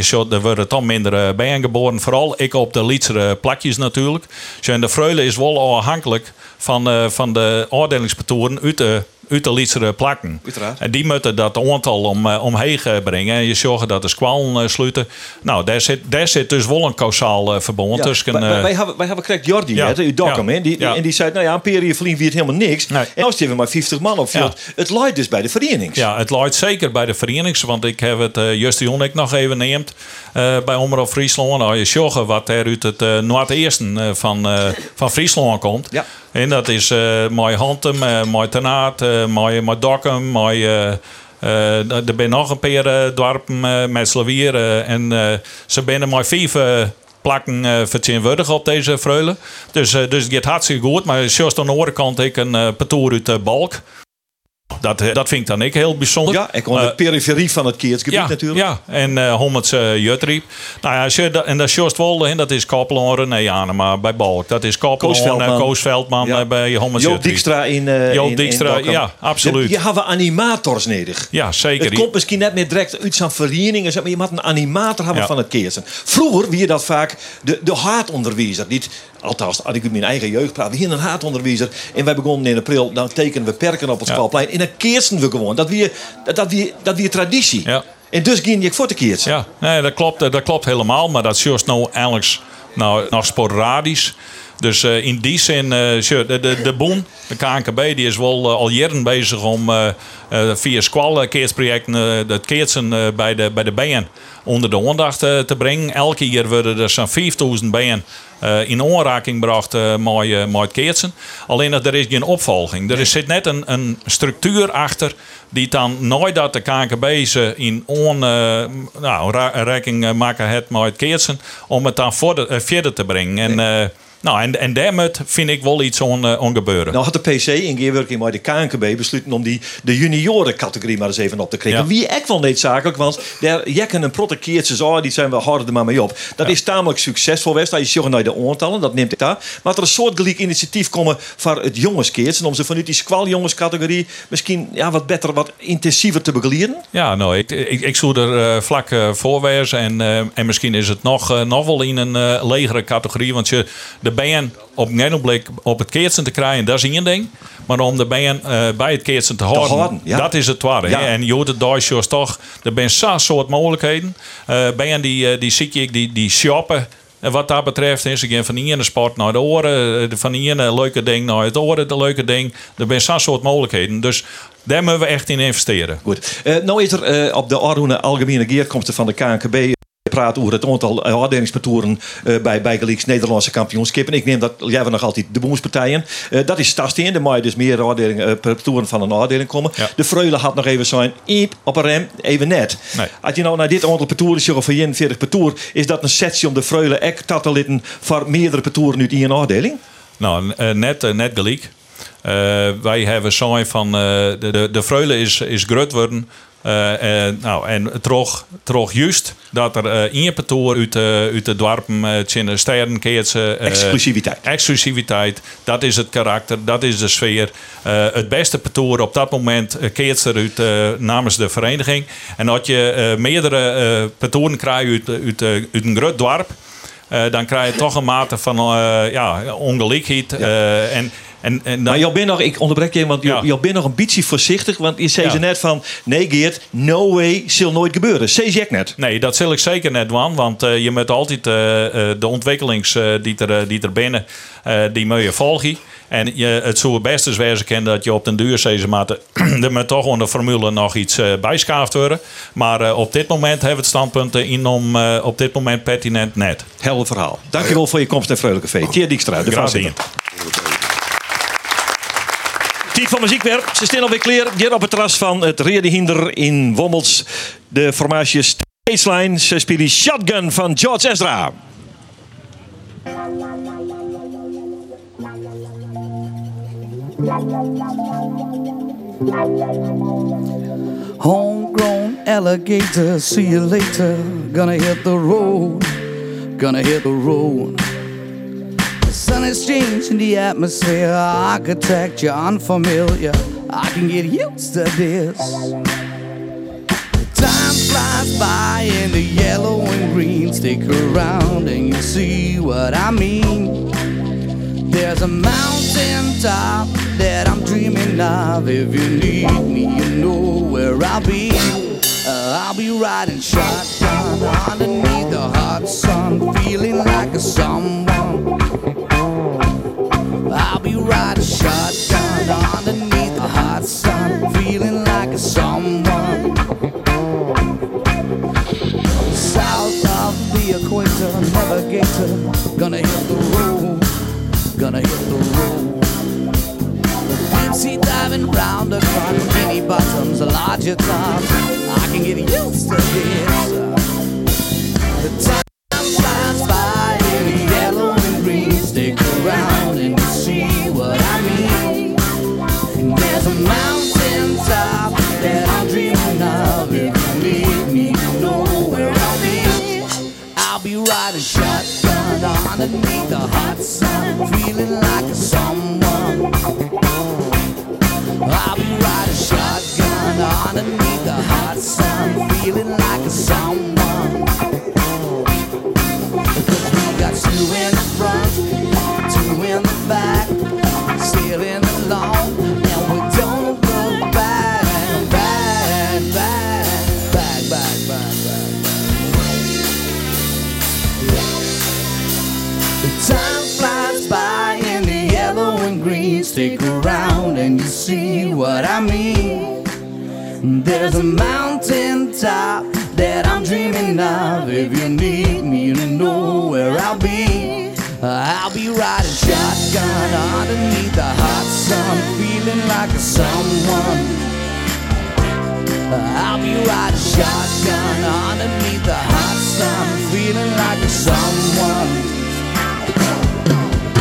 ziet, er worden dan minder uh, bijen geboren. Vooral ik op de lietsere plakjes natuurlijk. Dus, en de vreule is wel afhankelijk van, van de oordelingspatoren uit de uit de lietsere plakken. Uiteraard. En die moeten dat aantal om, uh, omheen brengen. En je zorgen dat de squalen uh, sluiten. Nou, daar zit, daar zit dus wel een kausaal uh, verbond Ja, tussen. wij, wij, wij hebben, wij hebben correct Jordi, Ja. uw hè, die, Ja. en die zei, nou ja, een periode verliezen wie het helemaal niks. Nee. En als je maar 50 man op Ja. Het leidt dus bij de vereniging. Ja, het leidt zeker bij de vereniging. Want ik heb het uh, ik nog even neemt uh, bij Omroep Friesland. Nou, je zorgen wat er uit het uh, Noordeersten van, van Friesland komt. Ja. En dat is uh, mooi Hantem, uh, mooi Tenaat, uh, mooi Dokkum. Uh, uh, er zijn nog een paar dorpen met Slavier. En ze zijn maar vijf plakken uh, op deze vreulen. Dus, dus het gaat hartstikke goed. Maar zoals aan de andere kant ik een uh, uit de balk. Dat, eh, dat vind ik dan ik heel bijzonder. Ja, en gewoon de Eh, periferie van het Keertsgebied ja, natuurlijk. Ja, en uh, Hommets uh, Jutriep. Nou ja, als je dat- en dat is Joost Wolde, en dat is Koppel en René Anema bij Balk. Dat is Koppel Koos Veldman. Ja. bij Hommets Joop. Dijkstra in, eh Joop in- Dijkstra, in ja, absoluut. Je, hebben animators nodig. Ja, zeker. Het komt misschien net meer direct uit zo'n vereniging, zeg maar je moet een animator hebben Ja. van het keersen. Vroeger wie je dat vaak de, de haardonderwijzer. Niet, althans, als ik uit mijn eigen jeugd praat, we hier een haardonderwijzer. En wij begonnen in april, dan tekenen we perken op het Ja. schoolplein. En dan keersen we gewoon. Dat weer, dat, weer, dat weer traditie. Ja. En dus ging je voor te keersen. Ja, nee, dat klopt, eh, dat klopt helemaal. Maar dat is nou eigenlijk nou, nog sporadisch. Dus eh, in die zin, eh, de, de, de boen, de KNKB, die is wel eh, al jaren bezig om via squal-keersprojecten het keersen eh, bij de, bij de bijen onder de aandacht te brengen. Elke jaar worden er zo'n 5000 bijen in aanraking gebracht met, met het keersen. Alleen dat er is geen opvolging. Er is, zit net een, een structuur achter die dan nooit dat de KNKB ze in uh, nou, maken het met het keersen om het dan voor de, uh, verder te brengen. En, nou, en, en daar moet, vind ik wel iets on, uh, on gebeuren. Nou had de PC in gewerking met de KNKB besloten om die, de juniorencategorie maar eens even op te krikken. Ja. Wie echt wel niet zakelijk, want daar jekken een protte keertjes aan, die zijn we harder er maar mee op. Dat is tamelijk succesvol geweest. Als je zegt naar de aantallen, dat neemt ik daar. Maar er een soortgelijk initiatief komen voor het jongenskeertsen, om ze vanuit die squaljongenscategorie misschien ja, wat beter, wat intensiever te begeleiden. Ja, nou, ik, ik, ik zou er uh, vlak uh, voor. En, en misschien is het nog, nog wel in een legere categorie. Want je, de band op een ogenblik op het keertsen te krijgen, dat is één ding. Maar om de band uh, bij het keertsen te houden, houden, ja. dat is het tweede. Ja. En het Duitsers toch, er zijn zo'n soort mogelijkheden. Uh, band die, uh, die zie ik, die, die shoppen. En wat dat betreft is ik van de ene sport naar de oren, van de ene leuke ding naar het oren, de leuke ding. Er zijn zo'n soort mogelijkheden. Dus daar moeten we echt in investeren. Goed. Uh, nou is er uh, op de Arhoene Algemene Geerkomsten van de KNKB praat over het aantal afdelingspartoeren uh, bij, bij Gelieks Nederlandse kampioenschappen. Ik neem dat, jij nog altijd de boemspartijen. Uh, dat is tasteen, de maar dus meer afdelingen, uh, partoeren van een afdeling komen. Ja. De Freule had nog even zijn iep op een rem, even net. Nee. Als je nou naar dit aantal partoeren zegt van 41 partoer, is dat een setje om de Freule ek tattelitten voor meerdere partoeren uit één afdeling? Nou, net, net gelijk. Uh, wij hebben zijn van uh, de, de, de Freule is, is groot worden. Uh, uh, nou, en toch, toch juist dat er uh, één patoor uit, uit de dorpen, uh, de steden exclusiviteit. Exclusiviteit, dat is het karakter, dat is de sfeer. het beste patoor op dat moment keert er uit namens de vereniging. En dat je meerdere patoren krijgt uit, uit, uit een groot dorp eh, dan krijg je toch een mate van eh, ja, ongelijkheid. eh, en, en, en dan, Maar jou bent nog, ik onderbrek je, want jou bent nog een beetje voorzichtig. Want je zei ze net van, nee Geert, no way, zal nooit gebeuren. Zeg je net. Nee, dat zal ik zeker net doen. Want eh, je moet altijd eh, eh, de ontwikkelings die, er, die er binnen, die moet je volgen. En je, het zou het beste wezen kennen dat je op den duur deze mate *clears throat* er moet toch onder de formule nog iets eh bijschaafd worden. Maar op dit moment hebben we het standpunt in om op dit moment pertinent net. Helder verhaal. Dankjewel voor je komst naar Freule Café. Tier Dijkstra, de voorzitter. Tijd van muziek weer. Ze staan alweer klaar. Hier op het terras van het Reerde Hinder in Wommels. De formatie Stageline. Ze spelen Shotgun van George Ezra. Homegrown alligator, see you later. Gonna hit the road, gonna hit the road. Sun is changing the atmosphere. Architect, you're unfamiliar. I can get used to this. Time flies by in the yellow and green. Stick around and you see what I mean. There's a mountain top that I'm dreaming of. If you need me, you know where I'll be. Uh, I'll be riding shotgun underneath the hot sun, feeling like a someone. I'll be riding shotgun underneath the hot sun, feeling like a someone. South of the equator, navigator, gonna hit the road, gonna hit the road. Sea diving round the bikini bottoms, larger tops. I can get used to this. Feeling like a someone. I'll be riding shotgun underneath the hot sun, feeling like a someone.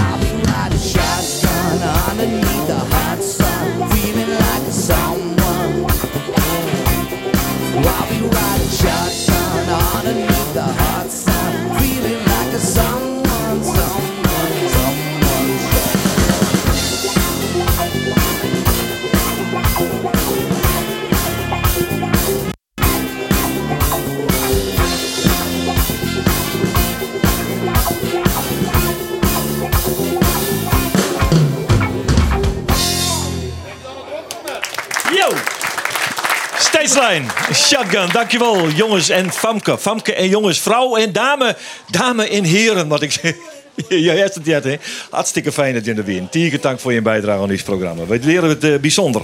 I'll be riding shotgun underneath the hot sun, feeling like a someone. I'll be riding shotgun underneath the hot sun, Stageline, Shotgun, dankjewel jongens en Famke. Famke en jongens, vrouw en dame, dame en heren, wat ik zeg. *laughs* Ja, hebt het hè? Hartstikke fijn dat je er bent. Tieke dank voor je bijdrage aan dit programma. We leren het eh, bijzonder.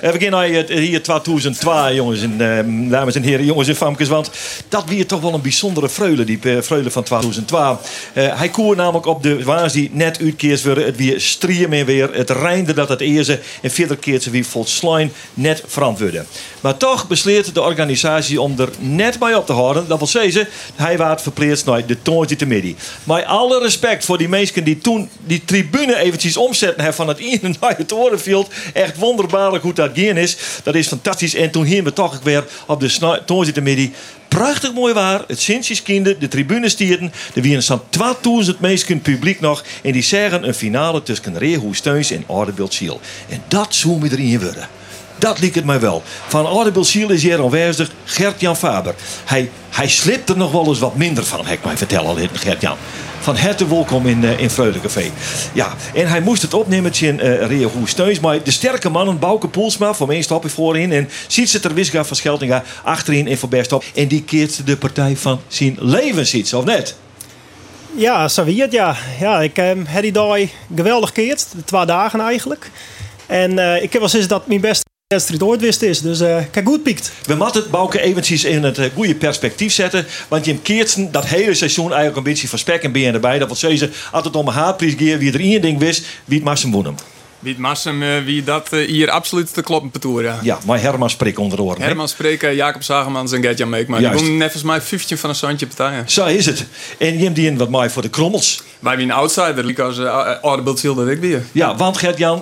Eh, we beginnen hier, hier 2002, jongens en eh, dames en heren, jongens en famkes. Want dat weer toch wel een bijzondere vreule, die eh, vreule van 2002. Eh, hij koer namelijk op de waars die net uitkeers worden. Het weer striem weer. Het reinde dat het eerste en verder keert ze wie volslijn net verantwoorden. Maar toch besleert de organisatie om er net bij op te houden. Dat wil zeggen, hij waard verpleegd naar de toontje te midden. Maar alle respect voor die mensen die toen die tribune eventjes omzetten hebben van het *laughs* ene naar. Echt wonderbaarlijk hoe dat gaan is. Dat is fantastisch. En toen hier we toch weer op de sna- toontje te midden. Prachtig mooi waar. Het Sintjes kinderen, de tribune stierden. Er waren zo'n 2000 mensen publiek nog. En die zeggen een finale tussen Rehoe Steuns en Oudebeeld Ziel. En dat zou we erin worden. Dat liep het mij wel. Van Audible Ziel is hier aanwezig Gert-Jan Faber. Hij, hij slipt er nog wel eens wat minder van, heb ik mij vertellen, Gert-Jan. Van harte welkom in, uh, in Vreugdecafé. Ja, en hij moest het opnemen in uh, Rio Steuns. Maar de sterke mannen, Bouke Poelsma, voor mij stap ik voorin. En ziet ze ter Wisga van Scheltinga achterin in Van Berstop. En die keert de partij van zijn leven, ziet ze, of net? Ja, zo wie het, ja. Ja, ik heb die dag geweldig keert. De twee dagen eigenlijk. En uh, ik heb wel sinds dat mijn beste wedstrijd ooit wist is. Dus uh, kijk goed piekt. We moeten het Bouke eventjes in het uh, goede perspectief zetten. Want Jim Keertsen dat hele seizoen eigenlijk een beetje van spek en been erbij. Dat wil zeggen, het om een haatprijs gaat, wie er één ding wist, wie het maar zijn. Wie het Massem, uh, wie dat uh, hier absoluut te kloppen ja. Maar Herman spreekt onder oren. Herman spreken, Jacob Zagemans en Gertjan Meek. Maar die doen nevens mij 15 van een zandje partij. Zo is het. En je die wat mij voor de krommels. Wij wie een outsider, like als uh, Audible dat ik weer. Ja, want Gert-Jan,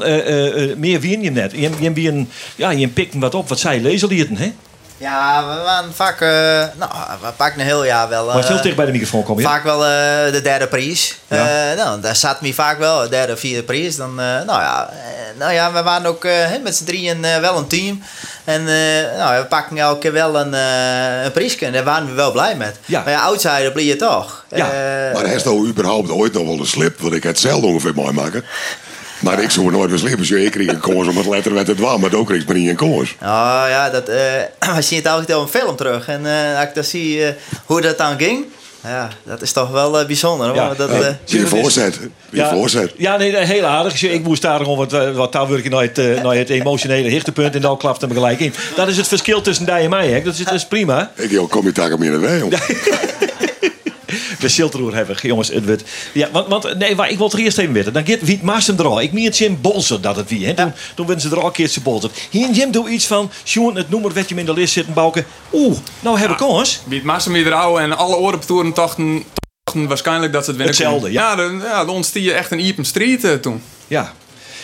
meer wien je net. Je, je, een, ja, je pikte wat op wat zij lezen lieten, hè? Ja, we waren vaak, uh, nou, we pakken een heel jaar wel. Uh, maar heel dicht bij de microfoon komen, ja? Vaak wel uh, de derde prijs. Ja. nou, daar zat me vaak wel, de derde, vierde prijs. Dan, nou, ja, nou ja, we waren ook met z'n drieën wel een team. En nou, we pakken elke keer wel een, een prijsje. En daar waren we wel blij met. Ja. Maar ja, outsider blijf je toch. Ja. maar heeft nou überhaupt ooit nog wel een slip? Want ik het zelf ongeveer mooi maken. Maar ik zou nooit beslippen. Dus ik kreeg een koers om het letter met het waar, maar ook kreeg ik maar niet een koers. Oh ja, dat, uh, *clears throat* we zien het altijd op een film terug. En uh, als ik dan zie uh, hoe dat dan ging. Ja, dat is toch wel uh, bijzonder. Ja. Dat, uh, zie je voorzet. Die ja, voorzet. Ja, nee, heel aardig. Ik moest daar gewoon wat, wat taalwerken naar het, uh, naar het emotionele hichtepunt. En dan klapt hem gelijk in. Dat is het verschil tussen die en mij. Hè. Dat, is, dat is prima. Ik joh, kom je daar om in de weg, *laughs* we Silteroer hebben, jongens. Het wordt, ja, want, want nee, maar ik wil het eerst even weten. Dan gaat Wiet Maassen er Ik meen Jim Bolzer dat het wie. Hè? Toen, toen werden ze er al een keertje bolzer. Hier Jim doe iets van, Sjoen, het noemer werd je in de list zitten bouwen. Oeh, nou heb ik ja, kans. Maassen weer ouwe en alle orenpetoren dachten, dachten waarschijnlijk dat ze het winnen Hetzelfde, ja. Ja, dan, ja, dan ontstier je echt een Iepen Street uh, toen. Ja.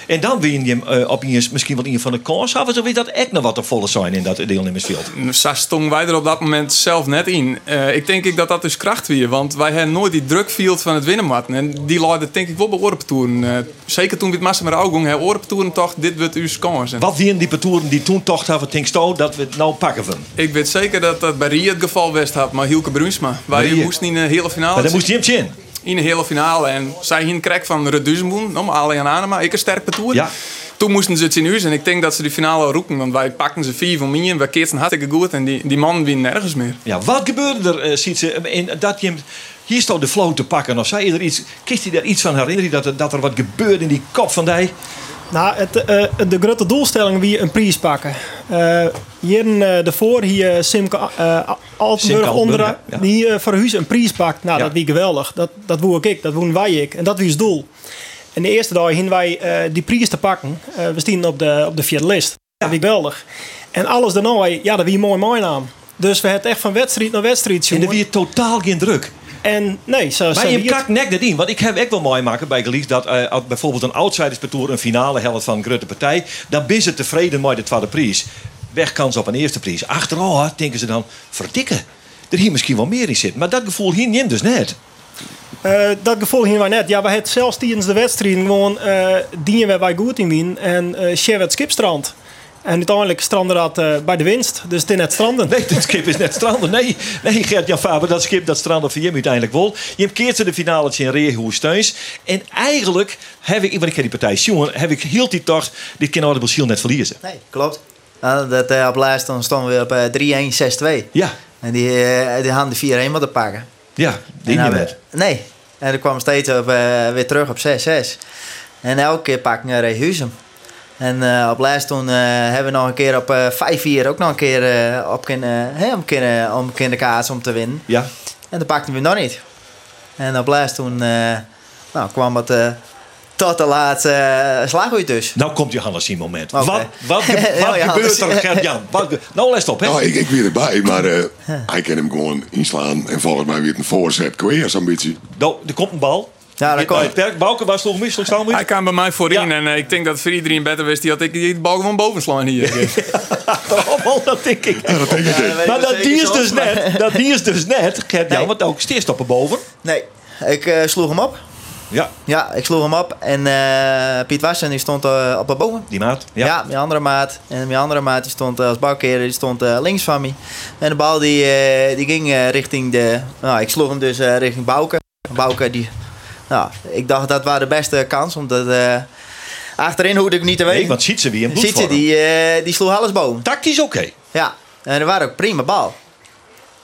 En dan win je uh, op eens misschien wel een van de kans af. Of weet dat echt nog wat te volle zijn in dat deelnemersveld? Zo stonden wij er op dat moment zelf net in. Uh, ik denk ik dat dat dus kracht weer. Want wij hebben nooit die drukfield van het winnen matten. En die leidde denk ik wel bij orenpetoeren. Uh, zeker toen we het massa met Augong hebben. Orenpetoeren toch, dit wordt uw kans. Wat waren die petoeren die toen toch hadden, denk je dat we het nou pakken van? Ik weet zeker dat dat bij Rie het geval was had. Maar Hielke Brunsma. Wij moesten in de hele finale. Maar dan moest hij hem in in de hele finale. En zij hier krijg van maar alleen aan maar ik een sterke toer. Ja. Toen moesten ze het in huis en ik denk dat ze die finale roepen. Want wij pakten ze vier van mij en wij keerden hartstikke goed. En die, die man wint nergens meer. Ja, wat gebeurde er, uh, ziet ze, in, dat je hier stond de flow te pakken. Of zei je er iets, kist hij daar iets van herinneren dat er, dat er wat gebeurde in die kop van die? Nou, het, uh, de grote doelstelling wie een prijs pakken. Uh, hier uh, daarvoor hier Simke uh, Altenburg onder, ja. die voor huis een prijs pakt. Nou, ja. dat wie geweldig. Dat, dat woe ik, dat woen wij ik. En dat wie het doel. En de eerste dag hingen wij die prijs te pakken. we stonden op de, op de vierde list. Dat geweldig. En alles daarna, ja, dat wie mooi mooi naam. Dus we hebben echt van wedstrijd naar wedstrijd. En er wie totaal geen druk. En nee, zo Maar je kakt nek in. Want ik heb echt wel mooi maken bij Gelies dat uh, bijvoorbeeld een outsiderspetour een finale helft van een grote partij, dan ben ze tevreden met de tweede prijs. Wegkans op een eerste prijs. Achteraf denken ze dan, verdikken. Er hier misschien wel meer in zit. Maar dat gevoel hier neemt dus net. Uh, dat gevoel hier wij net. Ja, we hebben zelfs tijdens de wedstrijd gewoon uh, dienen wij bij goed in wien en uh, share het skipstrand. En uiteindelijk strandde dat uh, bij de winst. Dus het is net stranden. Nee, het schip is net stranden. Nee, nee Gert-Jan Faber, dat schip dat strandde voor je uiteindelijk wel. Je keert ze de finale in Reehoes thuis. En eigenlijk heb ik, want ik ken die partij jongen, heb ik heel die toch dit kan Shield net verliezen. Nee, klopt. Nou, dat, uh, op laatst dan stonden we op uh, 3-1-6-2. Ja. En die, uh, die hadden de 4-1 moeten pakken. Ja, die niet met. Nee. En dan kwam steeds op, weer terug op 6-6. En elke keer pakken we Reehusum. En uh, op laatst toen uh, hebben we nog een keer op uh, 5-4 ook nog een keer op kunnen, hè, om, kunnen, om kunnen kaas om te winnen. Ja. En dat pakten we nog niet. En op laatst toen nou, kwam het tot de laatste slag uit dus. Nou komt Johannes in moment. Okay. Wat, wat, ge *laughs* wat gebeurt er, Gert-Jan? Nou, les op, hè? Nou, ik, ik weer erbij, maar uh, *laughs* hij kan hem gewoon inslaan. En volgens mij weer een voorzet zo'n beetje. Nou, er komt een bal. Ja, dat kan. Perk Bouke was toch misselijk staan Hij kwam bij mij voorin ja. en uh, ik denk dat voor iedereen beter wist die had ik die bal gewoon boven slaan hier. *laughs* dat denk ik. Ja, dat denk ik ja, maar dat die is dus net, *laughs* dat die is dus net, Gert, ja, want ook steerstoppen boven. Nee, ik uh, sloeg hem op. Ja. Ja, ik sloeg hem op. En eh, Piet Wassen die stond eh, op de bomen. Die maat? Ja. Ja. mijn andere maat. En mijn andere maat die stond eh, als bouwkeer, die stond eh, links van me. En de bal die, eh, die ging eh, richting de... Nou, ik sloeg hem dus eh, richting Bouke. Bouke die... Nou, ik dacht dat was de beste kans, omdat... eh, achterin hoefde ik niet te weten. Nee, want Sietse wie een Sietse, bloedvorm. die, eh, die sloeg alles boven. Tactisch oké. Ja, en dat was ook prima bal.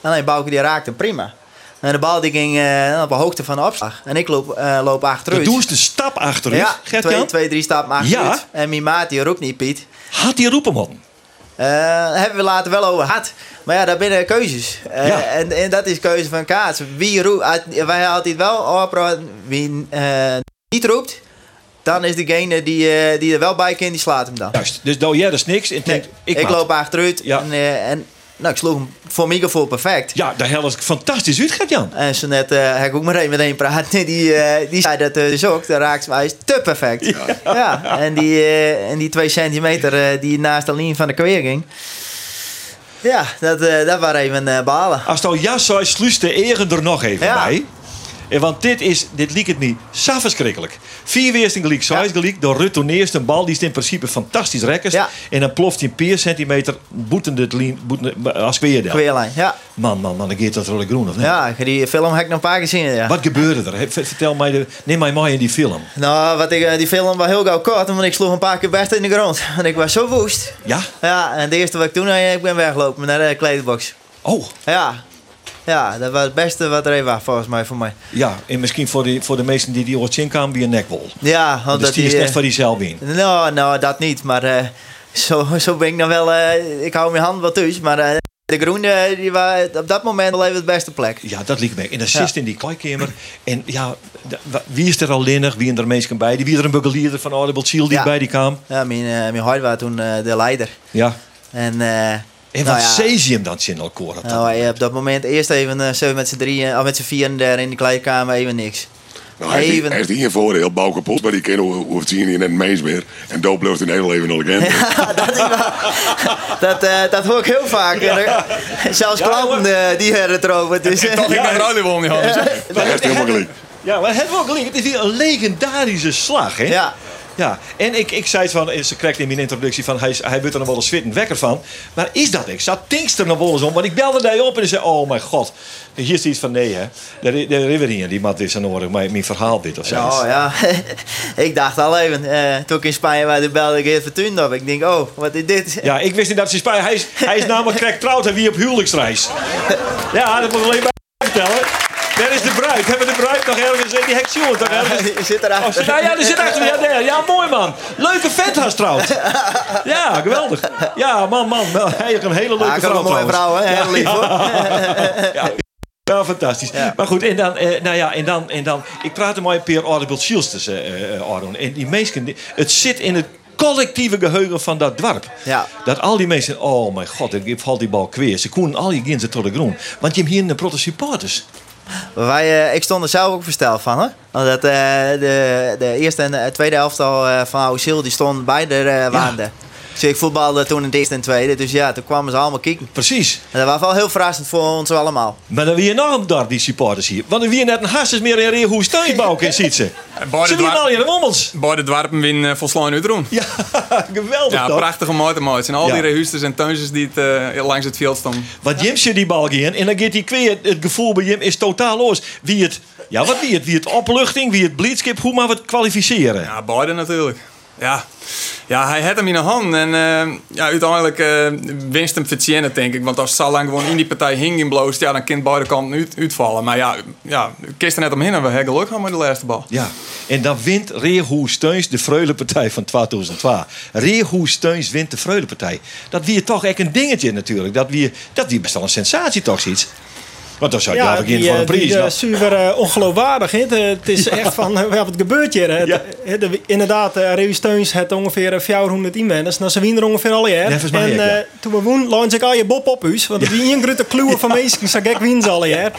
Alleen Bouke die raakte prima. En de bal die ging eh, op de hoogte van de opslag. En ik loop, eh, loop achteruit. Ze de stap achteruit, Ja, Gert-Jan? twee, twee, drie stappen achteruit. Ja. En mijn maat die roept niet, Piet. Had die roepen op? Eh, hebben we later wel over gehad. Maar ja, daar binnen keuzes. Eh, Ja. en, en dat is keuze van Kaats. Wie roept, wij altijd wel. Wie eh, niet roept, dan is degene die, die er wel bij kan, die slaat hem dan. Juist. Dus doe jij dus niks. En denkt, ik, loop achteruit. Ja. En, en nou, ik sloeg hem voor mijn gevoel perfect. Ja, daar helpt het fantastisch uit, Gert-Jan. En zo net eh, heb ik ook maar één met één praten. *laughs* Die, eh, die zei dat eh, dus ook. Dat raakt mij te perfect. Ja. En, die, en die twee centimeter die naast de linie van de kweer ging. Ja, dat, dat waren even balen. Als nou ja zou sluist de eren er nog even Ja. bij. En want dit is, dit liep het niet zo verschrikkelijk. Vier weersten gelijk, zes gelijk. Door retourneerst een bal, die is in principe fantastisch rekkers. En dan ploft hij een paar centimeter boetende lien, boetende, als kweerdel. Ja. Man, man, man, dan gaat dat rolle groen of niet? Ja, die film heb ik nog een paar keer gezien. Ja. Wat gebeurde er? Vertel mij, de, neem mij mee in die film. Nou, wat ik, eh, die film was heel gauw kort, want ik sloeg een paar keer best in de grond. *laughs* En ik was zo woest. Ja? Ja, en het eerste wat ik toen ik ben weggelopen naar de kledingbox. Oh. Ja. Ja, dat was het beste wat er even was, volgens mij, voor mij. Ja, en misschien voor de, voor de meesten die die ooit kwamen, wie een nekwol. Ja, want Dus dat die is eh, net van die zelf in. Nou, nou, dat niet, maar eh, zo, zo ben ik nou wel... eh, ik hou mijn hand wel thuis, maar eh, de groene, die was op dat moment wel even het beste plek. Ja, dat liep me. En dan Ja. zit in die kleikamer. En ja, wie is er al linnig? Wie er mensen bij? Die wie er een begeleerder van Audible Ziel die Ja. bij die kwam? Ja, mijn, eh mijn was toen eh, de leider. Ja. En, eh En nou wat ja, ze hem dan in elkaar? Nou, wij op dat moment eerst even eh, zo met z'n drieën, of met z'n vieren daar in de kleedkamer, even niks. Nou, hij, heeft, even. hij heeft hier een voordeel, bouw kapot, maar die kennen hoe, hoe het zien in het mees meer. En doop blijft een heel leven nog again. dat, eh, dat hoor ik heel vaak. En er- Zelfs klanten eh, die hebben het erover. Dus, Toch, ik ben er ook niet wel niet anders. Dat heeft helemaal gelijk. Ja, maar het wel gelijk. Het is weer een legendarische slag, hè? Ja. Ja, en ik, ik zei het van, ze krijgt in mijn introductie van, hij, hij wordt er nog wel een zwittend wekker van. Maar is dat ik? Zat Tinkster nog wel eens om? Want ik belde daar op en zei, oh mijn god. Hier is iets van, nee hè. De, de Riverien, die mat is aan horen, mijn, mijn verhaal dit of zo. Oh ja, *laughs* ik dacht al even, eh, toen ik in Spanje was, toen belde ik even Fortuna op. Ik denk, oh, wat is dit? Ja, ik wist niet dat ze in Spanje... Hij is, hij is namelijk *laughs* correct trouwd en wie op huwelijksreis. Ja, dat moet ik alleen bij vertellen. Daar is de bruid. Hebben we de bruid nog ergens die heksioen? Toch ergens? Die zit erachter. Oh, nou ja, die zit achter. Ja, daar. ja, mooi man. Leuke vent haast trouwt. Ja, geweldig. Ja, man, man. Heeft een hele leuke Ja, vrouw een mooie trouwens. vrouw, hè? Heel lief, hoor. Ja. Ja, fantastisch. Maar goed, en dan, eh, nou ja, en dan, en dan, ik maar een paar Audible Shields eh eh, Arnoen. En die mensen, die- het zit in het collectieve geheugen van dat dorp. Ja. Dat al die mensen, oh mijn god, ik valt die bal kweer. Ze konden al je ginsen tot de grond. Want je hebt hier een protte supporters. Wij, eh, ik stond er zelf ook versteld van, hoor. Omdat eh, de, de eerste en de tweede helft al eh, van Oude Ziel, die stonden beide waanden. Ik voetbalde toen in het eerste en tweede. Dus ja, toen kwamen ze allemaal kijken. Precies. En dat was wel heel verrassend voor ons allemaal. Maar dan wie je nog een die supporters hier. Want er wie net een hasses meer in Reerhoes thuisbouwen in ziet ze. Ze doen al in de wommels. Beide dwarpen win uh, volslaan uitroen. Ja, *laughs* geweldig Ja, toch? prachtige motormaats. En al Ja. die rehuusters en tuintjes die het, eh, langs het veld stonden. Want Jim zit die bal gaan en dan gaat die kweer. Het gevoel bij Jim is totaal los. Wie het, ja, wat wie het? Wie het opluchting, wie het blitzkip, hoe maar we het kwalificeren? Ja, beide natuurlijk. Ja. ja, hij had hem in de hand. En eh, ja, uiteindelijk eh, winst hem verdienen, denk ik. Want als zo lang gewoon in die partij hing in bloost, ja, dan kan beide kanten uit, uitvallen. Maar ja, ja er net omheen en we hebben gehad met de laatste bal. Ja, en dan wint Reerhoes Steuns de Freulenpartij van 2002. Reerhoes Steuns wint de Freulenpartij. Dat wie toch echt een dingetje natuurlijk. Dat wie, dat best wel een sensatie toch iets. Want dan zou je ja, beginnen voor een die, prijs. die, nou. eh, super eh, ongeloofwaardig. Het, eh, is echt van, eh, wat gebeurt hier? Eh, inderdaad, uh, Steuns had ongeveer eh, 400 inwoners. Nou, ze winnen er ongeveer al jaar. Ja, en ja. eh, toen we woon, laat ik al je Bob op huis. Want is een grote kluwe van *laughs* mensen. Zo gek winnen ze al jaar.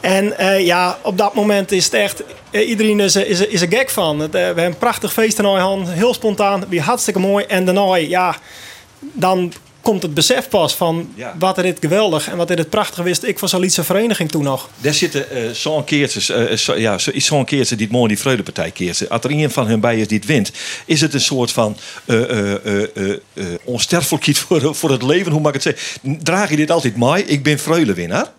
En eh, ja, op dat moment is het echt... eh, iedereen is, is, is er gek van. Het, eh, we hebben een prachtig feest in hand. Heel spontaan. Weer hartstikke mooi. En daarna, ja... Dan komt het besef pas van wat er dit geweldig en wat er dit prachtig wist. Ik al iets vereniging toen nog. Daar zitten eh, zo'n keertjes, eh, zo, ja, zo- zo'n keertje die het mooi die Freudepartij keertje. Als er een van hun bij is die het wint, is het een soort van eh eh, eh, eh, eh, onsterfelijkheid *laughs* voor, voor het leven. Hoe mag ik het zeggen? Draag je dit altijd mee? Ik ben Freulewinnaar.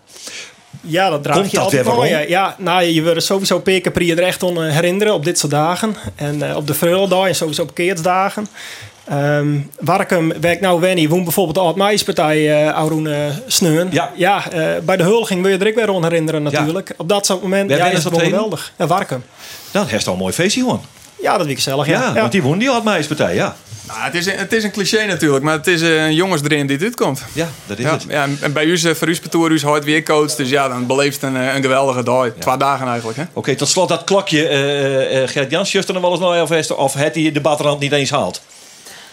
Ja, dat draag Komt je dat altijd wel. Ja, ja, nou, je wordt sowieso per keer per jaar er echt aan eh, herinneren op dit soort dagen. En eh, op de Vreuldag en sowieso op keertsdagen. Ehm Warkum werkt nou Wenny, woont bijvoorbeeld de Oud-Meispartij uh, Auroen uh, Sneun. Ja, ja eh, bij de huldiging wil je er ook weer aan herinneren natuurlijk. Op dat soort moment ja, je is het wel geweldig. Ja, Warkum. Dan heeft al een mooi feestje gewoon. Ja, dat weet ik zelf. Ja, Ja, want die won die Oud-Meispartij, ja. Nou, het, is een, het is een cliché natuurlijk, maar het is eh, een jongensdream die dit komt. Ja, dat is ja, het. Ja, en- bij u, eh, voor u Petoer, u is hard weer coach, dus ja, dan beleeft een, eh, een geweldige dag. Twee dagen eigenlijk, hè? Oké, tot slot dat klokje. eh eh Gert Jans, juist er nog wel eens naar of, of het die de batterand niet eens haalt?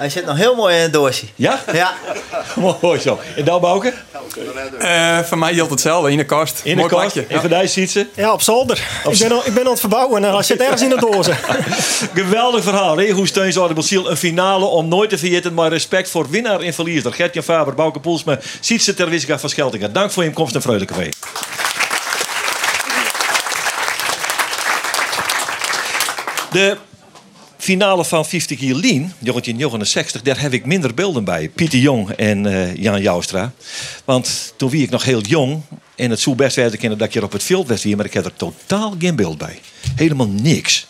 Hij zit nog heel mooi in het doosje. Ja? Ja. *laughs* mooi zo. En dan Bouke? Eh voor mij geldt hetzelfde, in de kast. In de Mooi kast. En vandaag ziet ze. Ja, op zolder. Ik ben, al, ik ben aan het verbouwen en als je het ergens in de dozen. *laughs* Geweldig verhaal. Hè? Hoe steun ze Basiel een finale om nooit te vergeten. Maar respect voor winnaar en verliezer. Gert-Jan Faber, Bouke Poelsma, Sietse Terwissika van Scheltingen. Dank voor je komst en Vreugde Café. De finale van 50 Year Lean, 1969, daar heb ik minder beelden bij. Pieter Jong en eh, Jan Joustra. Want toen wie ik nog heel jong en het zou best werden kennen dat ik hier op het veld was hier, maar ik heb er totaal geen beeld bij. Helemaal niks.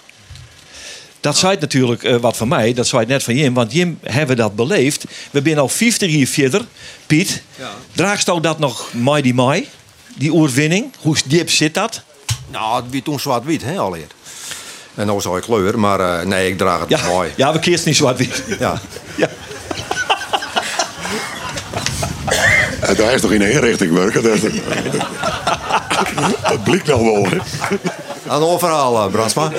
Dat zei het natuurlijk eh, wat van mij, dat zei het net van Jim, want Jim hebben dat beleefd. We zijn al 50 jaar verder. Piet, draagst jou dat nog die mij? Die oerwinning? Hoe diep zit dat? Nou, het was toen zwart-wit, hè, alleer. En nou zou ik kleur, maar eh, nee, ik draag het Ja, mooi. ja we keerst niet zwart-wit. Ja. En daar is toch in één richting werken. Dat, dat blijkt nog wel. hè. Een uh, Bransma.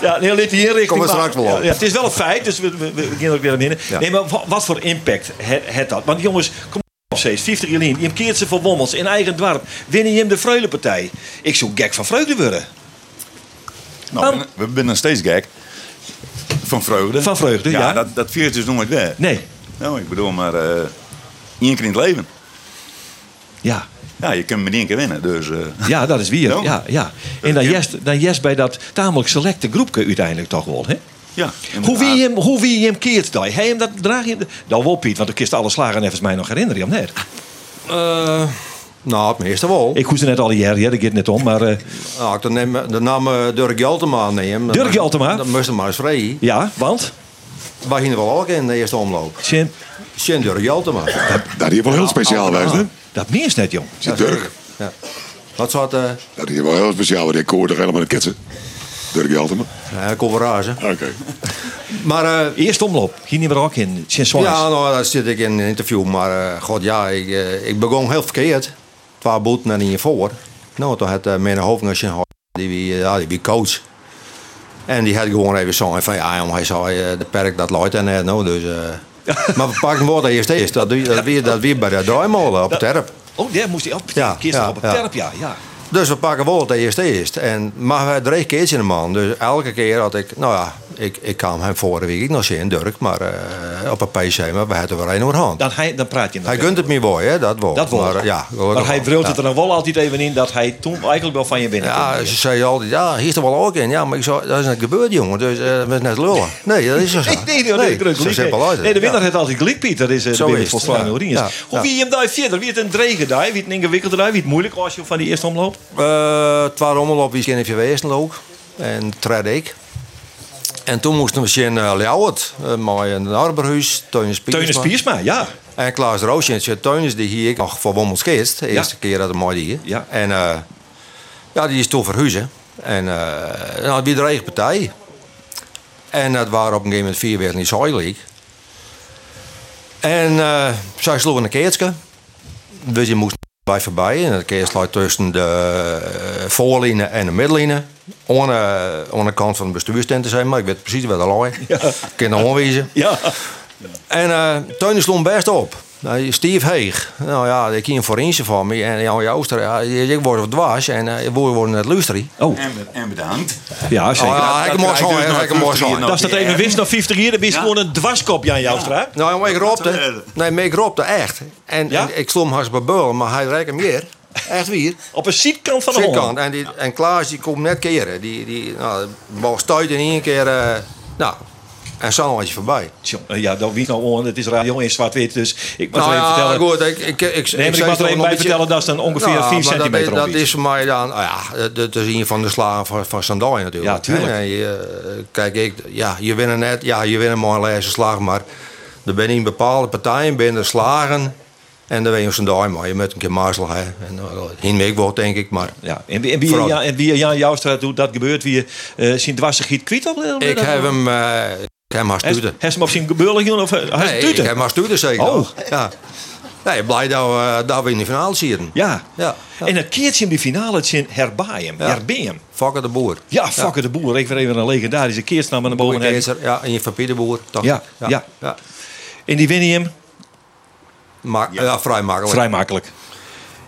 Ja, heel. Kom er straks wel op. Ja, ja, het is wel een feit, dus we, we, we beginnen ook weer aan binnen. Ja. Nee, maar wat, voor impact het, het dat? Want jongens, kom op steeds, 50 jaar geleden. Je keert ze voor Wommels in eigen dorp. Winnen je hem de Freulepartij. Ik zou gek van vreugde worden. Nou, we- we zijn nog steeds gek. Van vreugde. Van vreugde, ja. Dat, dat viert dus nooit weg. Nee. Nou, ik bedoel, maar eh één keer in het leven. Ja. Ja, je kunt maar één keer winnen, dus... eh, Ja, dat is wie. *laughs* Ja, ja. En dan jest, dan jest bij dat tamelijk selecte groepje uiteindelijk toch wel. Hè? Ja, Hoe wie je hem, hoe wie hem keert dan? Hij hem dat draag je. Nou, wel Piet, want ik kist alle slagen even mij nog herinneren, of net? Eh, nou, het meeste wel. Ik hoef ze net al jaren, ja, dat gaat net om, maar. eh, Nou, ik dan neem de naam eh, Dirk Jaltema neem. Dirk Jaltema? Dan moest maar eens vrij. Ja, want? Wij gingen wel ook in de eerste omloop. Sjen. Sjen Dirk Jaltema. Dat is wel heel speciaal geweest, hè? Dat meest net, jong. Sint Dirk. Ja. Wat soort... eh Dat is wel heel speciaal, want ik hoorde helemaal een ketsen. Dirk Jaltema. ja, coverage. Oké. *laughs* Maar... eh, Eerste omloop, hier niet meer ook in. Sint Swans. Ja, nou, daar zit ik in een interview. Maar eh, god, ja, ik, eh, ik begon heel verkeerd. Twee boeten en in je voor. Nou, toen had uh, mijn hoofdnasje die wie, eh, ja, die wie coach. En die had gewoon even zo van ja, jongen, hij zei eh, de perk dat luidt en net nou, dus. *laughs* maar we pakken woord dat eerst is. Dat weer dat weer bij de draaimolen op het terp. Oh, daar moest hij op. Ja, ja, op het terp, ja. ja. Dus we pakken woord dat eerst is. En maar we drie keertjes in de man. Dus elke keer had ik, nou ja, ik, ik kwam hem vorige week nog zien, Dirk, maar eh, op een PC, maar we hadden er een overhand. Dan, hij, dan praat je Hij kunt het me wel, hè, dat wel. Dat wel. Maar, ja, maar hij brult het er dan wel altijd even in dat hij toen eigenlijk wel van je binnen Ja, ze zei altijd, ja, hier is er wel ook in. Ja, maar ik zei, dat is net gebeurd, jongen. Dus eh, we zijn net lullen. *laughs* Nee, dat is zo. Nee, nee, nee, nee, nee, zo simpel uit. nee, de winnaar heeft altijd gelijk, Piet. Dat is eh, de is het. Orines. Ja, Hoe wie je hem daar verder? Wie het een dregen daar? Wie het een ingewikkelde daar? Wie het moeilijk was je van die eerste omloop? Eh, het waren allemaal op weekend even wezen ook. En tred ik. En toen moesten we zien uh, Ljouwert. Uh, maar een Arberhuis, Teunis Piersma. Teunis Piersma, ja. En Klaas Roosje. Teunis die hier nog voor Wommels kist. De eerste keer dat hij mooi hier. Ja. En eh, ja, die is toen verhuizen. En uh, nou, wie de eigen partij. En dat waren op een gegeven moment vier weer in League. En zij sloegen een keertje. Dus je moest bij voorbij. En dat keertje lag tussen de uh, voorlijnen en de middenlijnen. Aan de, aan de kant van de bestuurstent te zijn, maar ik weet precies waar dat lag. Ja. Ik kan het aanwijzen. Ja. En uh, stond best op. Nou, Steve Heeg. Nou ja, ik ken een forense van me. En Jan Jooster, ja, ik word wat dwars. En uh, we worden net luisteren. Oh. En, en bedankt. Ja, zeker. Oh, ja, ik moet zo, ik moet zo. Dat is dat even wist nog 50 jaar, dan ben je gewoon een dwarskop, Jan Joustra. Nou, maar ik roopte. Nee, maar ik roopte echt. En, en ik sloeg hem haast bij Beul, maar hij reikt hem hier. Echt weer. Op een ziekant van de. Holland. En, die, en Klaas die komt net keren. Die, die nou, stuit in één keer. eh, nou, en Sannelandje voorbij. Tjong, eh, Ja, dat wie nou on, het is radio in zwart-wit, dus ik moet Nou er even ja, vertellen. goed, ik, ik, ik, Nee, maar ik mag er even bij een vertellen, dat is dan ongeveer Nou, 4 maar dat- centimeter Dat, of is voor mij dan, nou ja, dat is een van de slagen van, van Sandaai natuurlijk. Ja, tuurlijk. hè. En je, eh, kijk, ik, ja, je wint net, ja, je wint een mooie slagen, maar er zijn in bepaalde partijen binnen slagen. En dan ben je Sandaai, maar je moet een keer mazzel hebben. En uh, heen wordt denk ik, maar... Ja, en, wie- en wie, ja, en wie Jan Joustra doet, dat gebeurt, wie uh, zijn dwarse giet kwijt al? Ik heb hem, eh ik heb hem haar stuiten. Hij is hem op zijn gebeuren of hij Nee, ik hem haar stuiten zeker. Oh. Ja. Nee, blij dat we, dat we in de finale zitten. Ja. ja. En het keertje in de finale, het zijn Herbaaien. Ja. Herbeem. Fokker de Boer. Ja, Fokker de Boer. Ik weer even een legendarische keertsnaam naar boven. Boerkeeser, ja, en je van Pieterboer. dacht Ja, ik. ja. ja. En die winnen hem Maar, ja. vrij makkelijk. vrij makkelijk.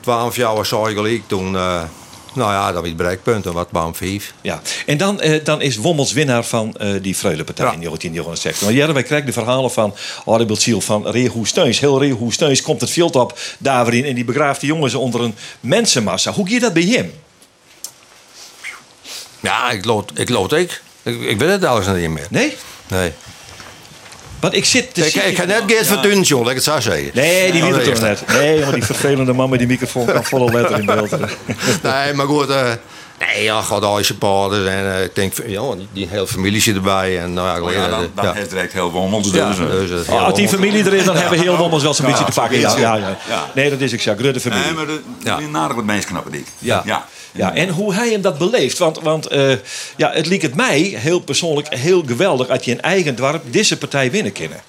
12 jaar was gelijk toen. eh, nou ja, dat was bereikpunten, wat baan 5. Ja, en dan, eh, dan is Wommels winnaar van eh, die Freulepartij in 1969. Want ja, wij krijgen de verhalen van Audibald Ziel van Reehoe Steuns. Heel Reehoe Steuns komt het veld op daarin en die begraaft de jongens onder een mensenmassa. Hoe gaat dat bij hem? Ja, ik lood ik. Lood ik. ik. Ik weet het alles niet meer. Nee? Nee. Want ik zit te Ik, ik ga net Geert van Tunen, joh, dat ik het zo zeggen. Nee, die weet het net. Nee, want die vervelende man met die microfoon kan volle letter in beeld. *laughs* Nee, maar goed. eh nee, ja, gaat supporters. En eh, ik denk, ja, die, die hele familie zit erbij. En, nou, ja, Oh ja, eh, dan, dan ja. heeft het direct heel Wommels. Dus, Ja, eh. dus, eh, heel Oh, als die familie er is, dan hebben we heel Wommels wel zo'n beetje te pakken. Ja, ja, ja. Ja. Nee, dat is ik zo. Grudde familie. Nee, maar de, ja. die nader wat mensen knappen dik. Ja. ja. Ja, en hoe hij hem dat beleeft. Want, want eh, ja, het liep het mij heel persoonlijk heel geweldig... dat je in eigen dorp deze partij winnen kunnen.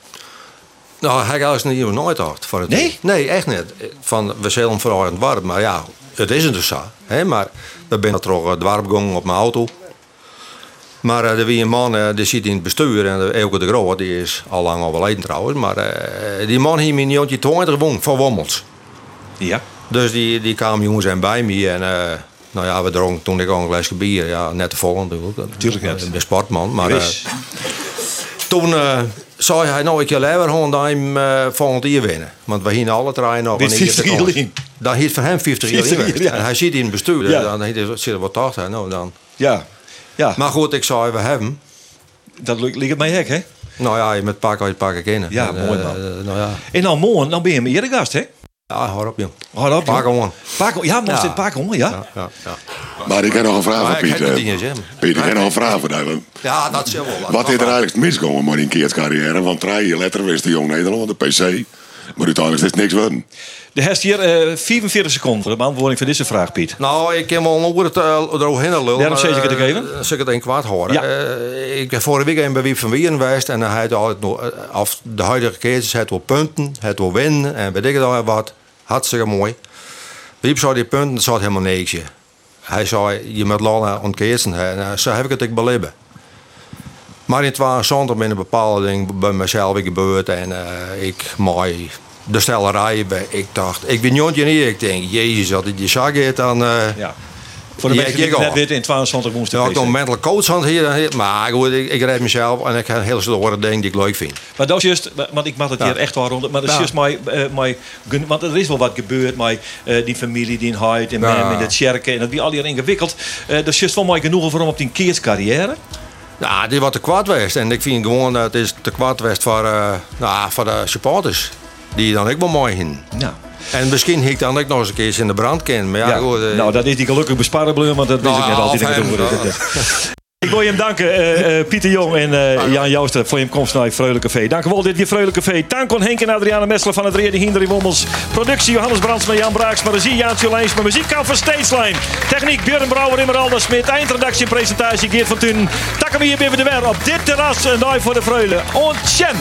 Nou, hij gaat niet even nooit hard voor het Nee? Nee, echt niet. Van, we zullen vooral in het warm, maar ja, het is het dus zo. Hè? Maar we zijn toch het dwarp gegaan op mijn auto. Maar eh, er was een man, eh, die zit in het bestuur, en de Elke de Groot, die is al lang overleden trouwens. Maar eh, die man hier in 1920 gewonnen van Wommels. Ja. Dus die, die kwamen jongens en bij me en... eh, nou ja, we dronken toen ik al een glaasje bier. Ja, net te vol natuurlijk. Tuurlijk net. Ik ben sportman. Maar, eh, toen zei hij, nou, ik wil even gewoon dat hem eh volgend jaar winnen. Want we gingen alle treinen nog. Wist en ik heb 50 de kans. jaar in. Dan hield van hem 50 jaar 50 in. jaar, ja. En hij zit in het bestuur. Ja. Dan zit er wat achter. Nou, dan. Ja. ja. Maar goed, ik zei, we hebben. Dat ligt het mij hek, hè? Nou ja, je met pakken uit pakken kennen. Ja, En, mooi, eh, man. nou ja, En dan morgen, dan ben je mijn eerder gast, hè? Ja hou op, joh. Hou op, Pak ja, moest Ja. dit paak hoor, ja? Ja, ja, ja. Maar ik heb nog een vraag voor Piet. heb eh. Piet, ik heb nog een vraag voor jou. Ja, dat is wel. Wat is er eigenlijk misgegaan met die keertcarrière? Want drie jaar later wist de Jong Nederland, de PC. Maar uiteindelijk is het niks worden. De heeft hier eh 44 seconden voor de beantwoording van deze vraag, Piet. Nou, ik heb wel een oor het uh, eroverheen lullen. Daarom zeg ik het even. Uh, zeg ik het een kwart horen. Ja. Eh, ik ben vorige week bij Wiep van Wieren geweest. En hij had altijd nog, eh, af de huidige keuzes, het wil punten, het wil winnen. En weet ik het al wat. Hartstikke mooi. Wiep zei die punten, dat zat helemaal niks. Hij zei, je moet Lana ontkeersen. En uh, zo heb ik het ook beleven. Maar in 22 ben een bepaalde dingen bij mezelf gebeurd. En uh, ik mooi de stellerij. Ik dacht, ik ben niet. Ik denk, jezus, dat je zag het dan... Ja. Voor de mensen die het net weten, in 22 woensdag. Ja, ik nog een mental coach aan hier. Maar goed, ik, ik red mezelf en ik heb een hele stoere dingen die ik leuk vind. Maar dat is juist, want ik mag het hier echt wel rond. Maar dat is juist mijn, eh, mijn, want er is wel wat gebeurd met eh, die familie die in Huid en. Mem in het Sjerken. En dat wie al hier ingewikkeld. Eh, dat is juist wel mooi genoegen voor hem op die keerscarrière. Ja, die wat te kwaad geweest. En ik vind gewoon dat het is te kwaad geweest voor, uh, nou, voor de supporters. Die dan ook wel mooi in. Ja. En misschien hik dan ook nog eens een keer in de brand kennen. Maar ja, Ja, goed, eh, nou, dat is die gelukkig besparenblum, want dat wist ik Nou, net altijd. of dat ik hem, wil je hem danken, eh, eh, Pieter Jong en eh, Jan Jouster, voor je komst naar Freule Café. Dank wel, dit je Freule Café. Tankon Henk en Adriana Messler van het Reerde Hinder in Wommels. Productie Johannes Brandsma, Jan Braaks, maar regie Jaantje Lijns, maar muziek kan van Stageline. Techniek Björn Brouwer, Immeralda Smit, eindredactie en presentatie Geert van Tunen. Takken we hier weer de weer op dit terras en daar voor de Freule. Ontjen!